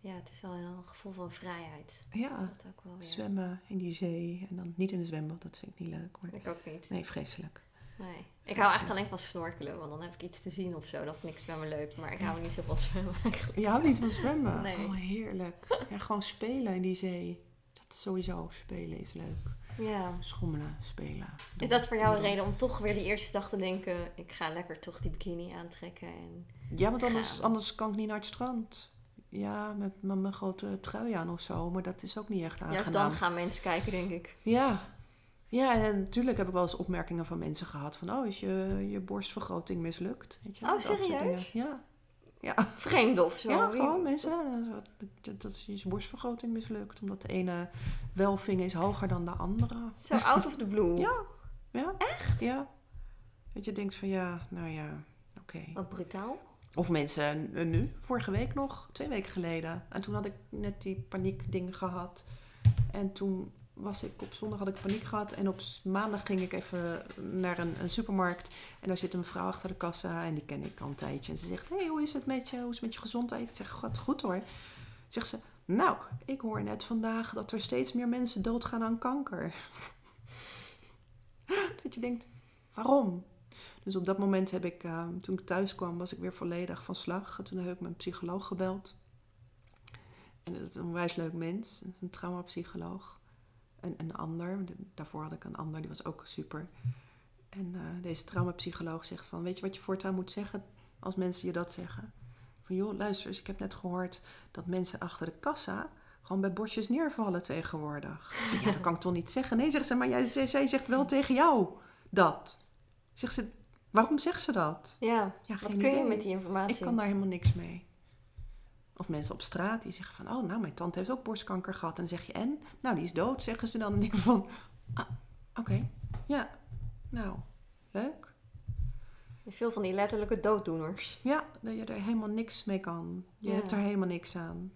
Ja, het is wel een gevoel van vrijheid. ja. Dat ook wel weer. Zwemmen in die zee en dan niet in de zwembad, dat vind ik niet leuk. Maar Ik ook niet. nee, vreselijk. Nee. Ik hou eigenlijk alleen van snorkelen, want dan heb ik iets te zien of zo. Dat vind ik zwemmen leuk, maar ik hou niet zo van zwemmen eigenlijk. Je houdt niet van zwemmen? Nee. Oh, heerlijk. Ja, gewoon spelen in die zee. Dat sowieso, spelen is leuk. Ja. Schommelen, spelen. Is dat voor jou een reden om toch weer die eerste dag te denken... ik ga lekker toch die bikini aantrekken en... Ja, want anders, gaan? anders kan ik niet naar het strand. Ja, met, mijn grote trui aan of zo. Maar dat is ook niet echt Juist aangenaam. dan gaan mensen kijken, denk ik. Ja. Ja, en natuurlijk heb ik wel eens opmerkingen van mensen gehad van... oh, is je, je borstvergroting mislukt? Weet je, Oh, serieus? Ja. Ja, Vreemd of zo. ja gewoon mensen. eh, Dat, dat is je borstvergroting mislukt. Omdat de ene welving is hoger dan de andere. Zo out of the blue. Ja. Ja. Echt? Ja. Dat je denkt van ja, nou ja, oké. Wat brutaal. Of mensen eh, nu, vorige week nog, twee weken geleden. En toen had ik net die paniekding gehad. En toen was ik op zondag had ik paniek gehad. En op maandag ging ik even naar een, een supermarkt. En daar zit een mevrouw achter de kassa. En die ken ik al een tijdje. En ze zegt, hey, hoe is het met je? Hoe is het met je gezondheid? Ik zeg, god, goed hoor. Zegt ze, nou, ik hoor net vandaag dat er steeds meer mensen doodgaan aan kanker. dat je denkt, waarom? Dus op dat moment heb ik, eh, toen ik thuis kwam, was ik weer volledig van slag. En toen heb ik mijn psycholoog gebeld. En dat is een onwijs leuk mens. Een traumapsycholoog. En een ander, de- daarvoor had ik een ander, die was ook super. En eh, deze traumapsycholoog zegt van, weet je wat je voortaan moet zeggen als mensen je dat zeggen? Van joh, luister eens, ik heb net gehoord dat mensen achter de kassa gewoon bij bordjes neervallen tegenwoordig. Ik zeg, ja, dat kan ik toch niet zeggen? Nee, zegt ze, maar jij, zij, zij zegt wel tegen jou dat. Zegt ze, waarom zegt ze dat? Ja. Ja, Wat kun je idee. met die informatie? Ik kan daar helemaal niks mee. Of mensen op straat die zeggen van, oh, nou, mijn tante heeft ook borstkanker gehad. En dan zeg je, en? Nou, die is dood, zeggen ze dan. En ik van, ah, oké, ja, nou, leuk. Veel van die letterlijke dooddoeners. Ja, dat je er helemaal niks mee kan. Je Ja. hebt er helemaal niks aan.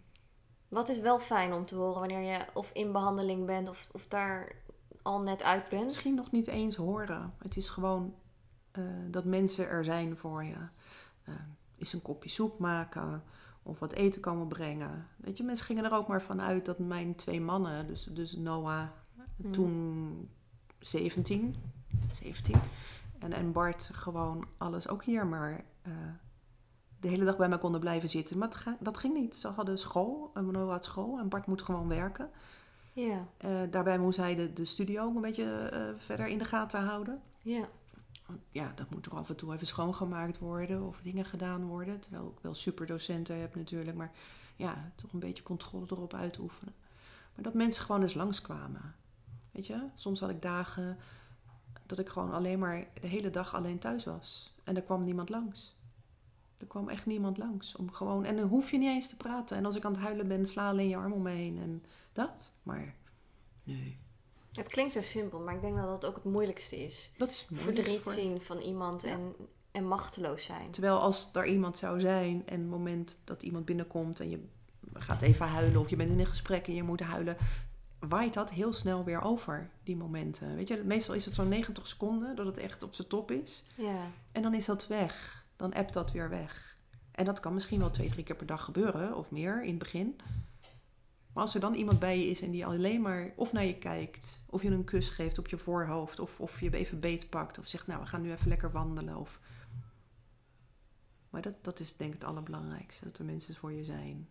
Wat is wel fijn om te horen wanneer je of in behandeling bent of, of daar al net uit bent. Misschien nog niet eens horen. Het is gewoon eh, dat mensen er zijn voor je. Eh is een kopje soep maken of wat eten komen brengen. Weet je, mensen gingen er ook maar van uit dat mijn twee mannen, dus, dus Noah Hmm. toen 17, 17 en, en Bart gewoon alles ook hier maar eh, de hele dag bij mij konden blijven zitten. Maar dat, ga- dat ging niet. Ze hadden school, en Noah had school en Bart moet gewoon werken. Ja, Eh, daarbij moest hij de, de studio ook een beetje eh, verder in de gaten houden. ja. Ja, dat moet er af en toe even schoongemaakt worden of dingen gedaan worden. Terwijl ik wel superdocenten heb natuurlijk, maar ja, toch een beetje controle erop uitoefenen. Maar dat mensen gewoon eens langskwamen. Weet je, soms had ik dagen dat ik gewoon alleen maar de hele dag alleen thuis was. En er kwam niemand langs. Er kwam echt niemand langs. Om gewoon, en dan hoef je niet eens te praten. En als ik aan het huilen ben, sla alleen je arm om me heen en dat. Maar nee, Het klinkt zo simpel, maar ik denk dat dat ook het moeilijkste is. dat is Verdriet voor- zien van iemand Ja. en, en machteloos zijn. Terwijl als er iemand zou zijn en het moment dat iemand binnenkomt en je gaat even huilen of je bent in een gesprek en je moet huilen, waait dat heel snel weer over, die momenten. Weet je, meestal is het zo'n 90 seconden dat het echt op zijn top is. Ja, En dan is dat weg. Dan appt dat weer weg. En dat kan misschien wel twee, drie keer per dag gebeuren of meer in het begin. Maar als er dan iemand bij je is en die alleen maar of naar je kijkt, of je een kus geeft op je voorhoofd, of, of je even beetpakt, of zegt, nou, we gaan nu even lekker wandelen. Of... Maar dat, dat is denk ik het allerbelangrijkste, dat er mensen voor je zijn.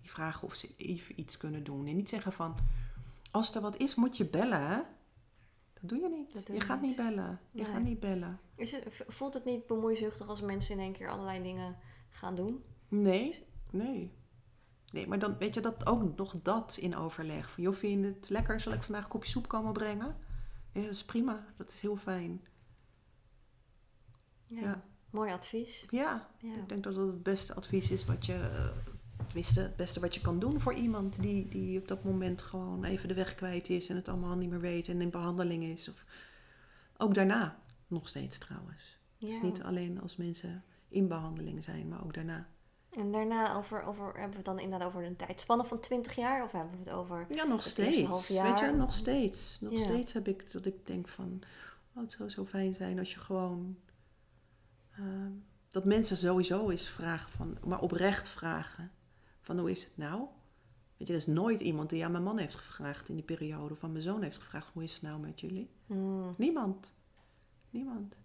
Die vragen of ze even iets kunnen doen. En niet zeggen van, als er wat is, moet je bellen, hè? Dat doe je niet. Doe je je gaat niet. bellen. Je Nee. gaat niet bellen. is het, voelt het niet bemoeizuchtig als mensen in één keer allerlei dingen gaan doen? Nee, nee. Nee, maar dan weet je dat ook nog dat in overleg. Van, joh, vind je het lekker? Zal ik vandaag een kopje soep komen brengen? Ja, dat is prima. Dat is heel fijn. Ja. Ja. Mooi advies. Ja, Ja. ik denk dat dat het beste advies is wat je... Tenminste, het beste wat je kan doen voor iemand die, die op dat moment gewoon even de weg kwijt is en het allemaal niet meer weet en in behandeling is. Of, ook daarna nog steeds trouwens. Ja. Dus niet alleen als mensen in behandeling zijn, maar ook daarna. En daarna over, over, hebben we het dan inderdaad over een tijdspanne van 20 jaar? Of hebben we het over... Ja, nog half steeds. jaar. Weet je, nog steeds. Nog Ja. steeds heb ik dat ik denk van, oh, het zou zo fijn zijn als je gewoon ehm, dat mensen sowieso eens vragen van, maar oprecht vragen van hoe is het nou? Weet je, er is nooit iemand die aan mijn man heeft gevraagd in die periode of aan mijn zoon heeft gevraagd hoe is het nou met jullie? Hmm, Niemand. Niemand.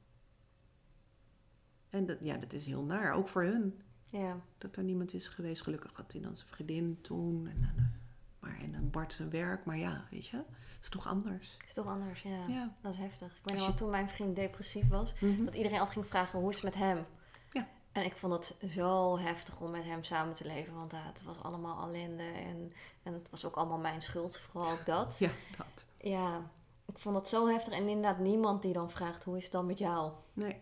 En dat, ja, dat is heel naar, ook voor hun. Ja. Dat er niemand is geweest. Gelukkig had hij dan zijn vriendin toen. En, dan, maar, en dan Bart zijn werk. Maar ja, weet je, is toch anders. Is toch anders, ja. Ja. Dat is heftig. Ik weet nog wel, toen mijn vriend depressief was, Mhm. dat iedereen altijd ging vragen hoe is het met hem. Ja. En ik vond het zo heftig om met hem samen te leven, want ja, het was allemaal ellende en, en het was ook allemaal mijn schuld, vooral ook dat. Ja, dat. Ja, ik vond dat zo heftig en inderdaad niemand die dan vraagt hoe is het dan met jou. Nee.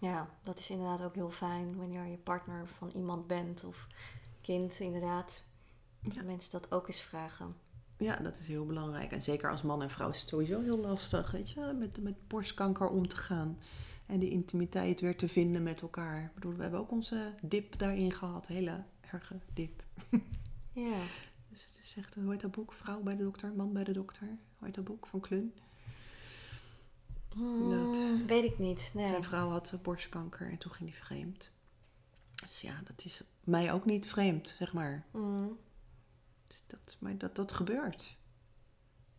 Ja, dat is inderdaad ook heel fijn wanneer je partner van iemand bent of kind inderdaad. Ja. Dat mensen dat ook eens vragen. Ja, dat is heel belangrijk. En zeker als man en vrouw is het sowieso heel lastig, weet je, met, met borstkanker om te gaan. En die intimiteit weer te vinden met elkaar. Ik bedoel, we hebben ook onze dip daarin gehad. Hele erge dip. Ja, Dus het is echt, hoe heet dat boek? Vrouw bij de dokter, man bij de dokter. Hoe heet dat boek van Klun? Dat- Hmm, weet ik niet. Nee. Zijn vrouw had eh, borstkanker en toen ging hij vreemd. Dus ja, dat is mij ook niet vreemd, zeg maar. Hmm. Dus dat, maar dat, dat gebeurt.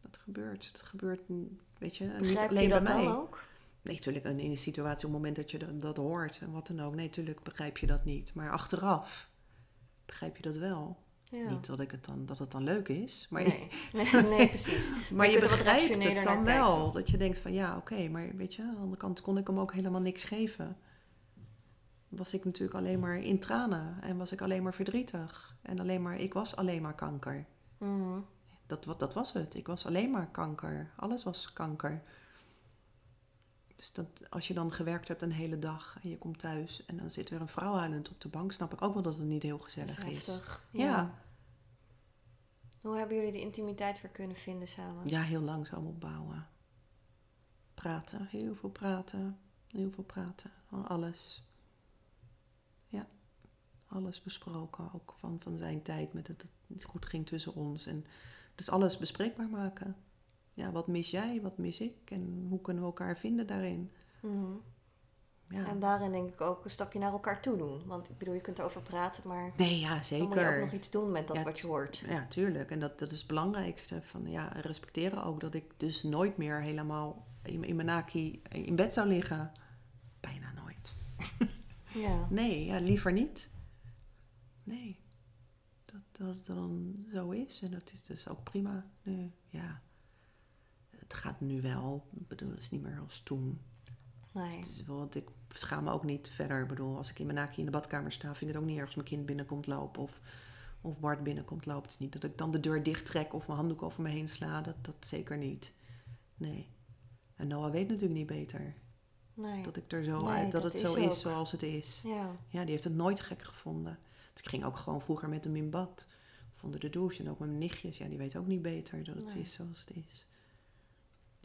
Dat gebeurt. Dat gebeurt, mm, weet je, niet alleen je bij mij. dan ook? Nee, natuurlijk in in de situatie, op het moment dat je dat, dat hoort en wat dan ook. Nee, natuurlijk begrijp je dat niet. Maar achteraf begrijp je dat wel. Ja. Niet dat, ik het dan, dat het dan leuk is, maar, Nee. Nee, nee, precies. maar je je begrijpt het dan wel. kijken. Dat je denkt van ja, oké, maar weet je, aan de andere kant kon ik hem ook helemaal niks geven. Was ik natuurlijk alleen maar in tranen en was ik alleen maar verdrietig. En alleen maar, ik was alleen maar kanker. Mhm. Dat, wat- dat was het. Ik was alleen maar kanker. Alles was kanker. Dus dat, als je dan gewerkt hebt een hele dag en je komt thuis en dan zit weer een vrouw huilend op de bank, snap ik ook wel dat het niet heel Dat is gezellig is. heftig. Ja. Ja. Hoe hebben jullie de intimiteit weer kunnen vinden samen? ja, heel langzaam opbouwen. Praten, heel veel praten, heel veel praten. alles. Ja, alles besproken. Ook van, van zijn tijd met dat het niet goed ging tussen ons. En dus alles bespreekbaar maken. Ja, wat mis jij, wat mis ik en hoe kunnen we elkaar vinden daarin? Mhm. Ja. En daarin denk ik ook een stapje naar elkaar toe doen. Want ik bedoel, je kunt erover praten, maar Nee, ja, dan moet je ook zeker. nog iets doen met dat Ja, wat je hoort. Ja, tuurlijk. En dat, dat is het belangrijkste. Van, ja, respecteren ook dat ik dus nooit meer helemaal in, in mijn naki in bed zou liggen. Bijna nooit. Ja. Nee, ja, liever niet. Nee. Dat, dat het dan zo is. En dat is dus ook prima. Ja. Het gaat nu wel. Ik bedoel, het is niet meer als toen. Nee. Het is wel, want ik schaam me ook niet verder. Ik bedoel, als ik in mijn naki in de badkamer sta, vind ik het ook niet erg als mijn kind binnenkomt lopen. Of, of Bart binnenkomt lopen. Het is niet dat ik dan de deur dicht trek of mijn handdoek over me heen sla. Dat, dat zeker niet. Nee. En Noah weet natuurlijk niet beter. nee. Dat ik er zo Nee, uit, dat, dat het is zo ook. is zoals het is. Ja. Ja, die heeft het nooit gek gevonden. Dus ik ging ook gewoon vroeger met hem in bad. Of onder de douche. En ook met mijn nichtjes. Ja, die weet ook niet beter dat het Nee. is zoals het is.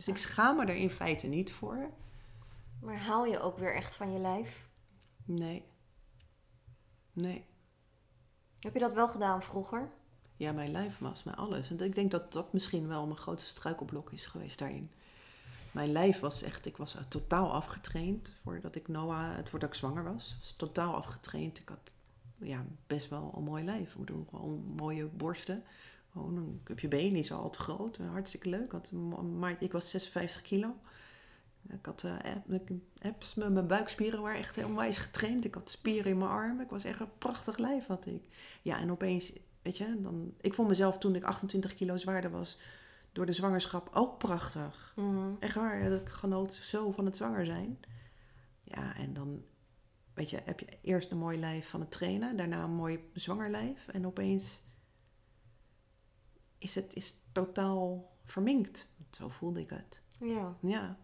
Dus ik schaam me er in feite niet voor. Maar hou je ook weer echt van je lijf? Nee. Nee. Heb je dat wel gedaan vroeger? Ja, mijn lijf was mijn alles. En ik denk dat dat misschien wel mijn grootste struikelblok is geweest daarin. Mijn lijf was echt, ik was totaal afgetraind voordat ik Noah, het voordat ik zwanger was. was totaal afgetraind. Ik had ja, best wel een mooi lijf. Ik bedoel, gewoon mooie borsten. Gewoon een cupje been, niet zo al te groot. Hartstikke leuk. Ik, had, een ma- ik was 56 kilo. Ik had eh, ik- abs, mijn buikspieren waren echt helemaal wijs getraind. Ik had spieren in mijn armen. Ik was echt een prachtig lijf had ik. Ja, en opeens, weet je, dan, ik vond mezelf toen ik 28 kilo zwaarder was door de zwangerschap ook prachtig. Mhm. Echt waar, dat ik genoot zo van het zwanger zijn. Ja, en dan, weet je, heb je eerst een mooi lijf van het trainen, daarna een mooi zwangerlijf. En opeens is het is totaal verminkt. Zo voelde ik het. Ja. Ja,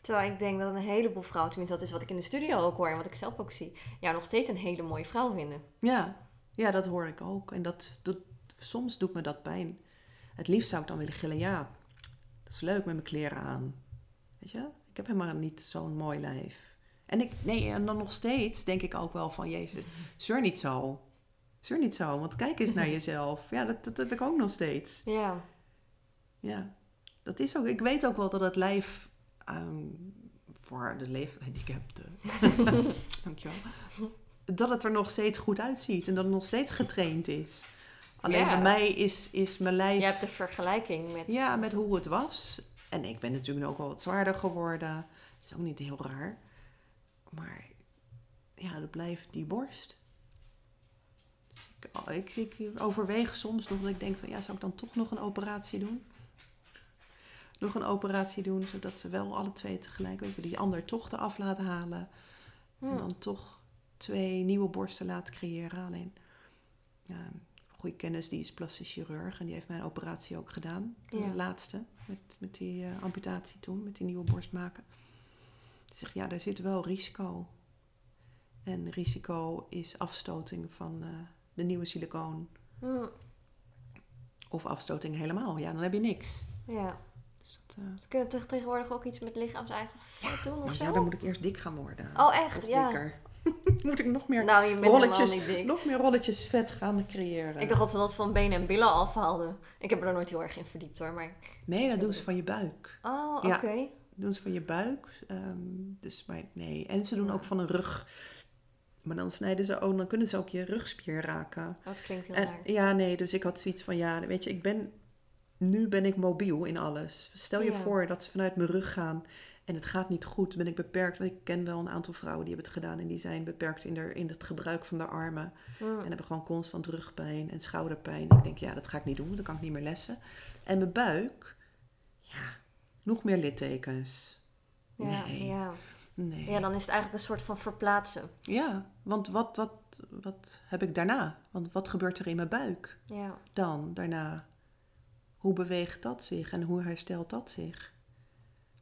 Terwijl ik denk dat een heleboel vrouwen, tenminste dat is wat ik in de studio ook hoor en wat ik zelf ook zie, ja, nog steeds een hele mooie vrouw vinden. ja, ja dat hoor ik ook. En dat, doet soms doet me dat pijn. Het liefst zou ik dan willen gillen, ja, dat is leuk met mijn kleren aan. Weet je, ik heb helemaal niet zo'n mooi lijf. En ik, nee, en dan nog steeds denk ik ook wel van, jezus, zeur niet zo. Zeur niet zo, want kijk eens naar jezelf. Ja, dat, dat heb ik ook nog steeds. Ja. Ja, dat is ook. Ik weet ook wel dat het lijf ehm, voor de leefgehandicapten, dankjewel, dat het er nog steeds goed uitziet en dat het nog steeds getraind is. Alleen Ja. bij mij is, is mijn lijf, Je hebt de vergelijking met... ja, met hoe het was. En ik ben natuurlijk ook wel wat zwaarder geworden. Dat is ook niet heel raar. Maar ja, dat blijft die borst. Dus ik, ik, overweeg soms nog dat ik denk van ja, zou ik dan toch nog een operatie doen? Nog een operatie doen, zodat ze wel alle twee tegelijk, weet je, die ander toch eraf laten halen. En Hm. dan toch twee nieuwe borsten laten creëren. Alleen, ja, goede kennis, die is plastisch chirurg. En die heeft mijn operatie ook gedaan. De Ja. laatste, met, met die eh, amputatie toen, met die nieuwe borst maken. Die zegt, ja, daar zit wel risico. En risico is afstoting van eh, de nieuwe silicoon. Hm. Of afstoting helemaal. Ja, dan heb je niks. Ja. Dus dat, eh, Dus kun je toch tegenwoordig ook iets met lichaams-eigen vet doen of nou zo? ja, dan moet ik eerst dik gaan worden. Oh, echt? Of Ja. dikker. moet ik nog meer Nou, rolletjes, nog meer rolletjes vet gaan creëren. Ik dacht dat ze dat van benen en billen afhaalden. Ik heb er nooit heel erg in verdiept hoor, maar... Nee, dat doen ze van je buik. Oh, oké. Ja. Dat doen ze van je buik. ehm, dus maar nee. En ze doen Ja. ook van een rug. Maar dan snijden ze ook, dan kunnen ze ook je rugspier raken. Oh, dat klinkt heel En, raar. ja, nee, dus ik had zoiets van, ja, weet je, ik ben, nu ben ik mobiel in alles. Stel je Ja. voor dat ze vanuit mijn rug gaan en het gaat niet goed, ben ik beperkt. Want ik ken wel een aantal vrouwen die hebben het gedaan en die zijn beperkt in, de, in het gebruik van de armen. Hm. En hebben gewoon constant rugpijn en schouderpijn. Ik denk, ja, dat ga ik niet doen, dan kan ik niet meer lessen. En mijn buik, ja, nog meer littekens. Ja, nee. ja. Nee. ja, dan is het eigenlijk een soort van verplaatsen. Ja, want wat, wat, wat heb ik daarna? Want wat gebeurt er in mijn buik Ja. dan daarna? Hoe beweegt dat zich en hoe herstelt dat zich?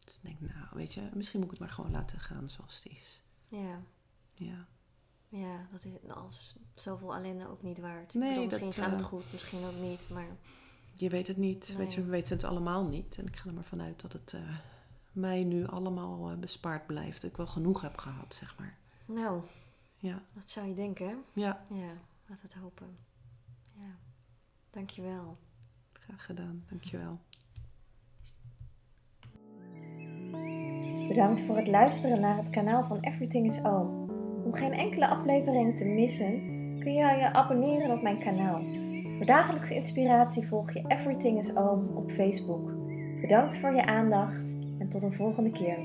Dus ik denk, nou, weet je, misschien moet ik het maar gewoon laten gaan zoals het is. Ja. Ja. Ja, dat is nou, zoveel ellende ook niet waard. Nee, bedoel, misschien dat, gaat het eh, goed, misschien ook niet, maar... Je weet het niet, weet je, we weten het allemaal niet. En ik ga er maar vanuit dat het eh, mij nu allemaal eh, bespaard blijft. Dat ik wel genoeg heb gehad, zeg maar. Nou, Ja, dat zou je denken, hè? ja Ja, laat het hopen. Ja, dankjewel. graag gedaan. Dankjewel. Bedankt voor het luisteren naar het kanaal van Everything is Oom. Om geen enkele aflevering te missen, kun je je abonneren op mijn kanaal. Voor dagelijkse inspiratie volg je Everything is Oom op Facebook. Bedankt voor je aandacht en tot een volgende keer.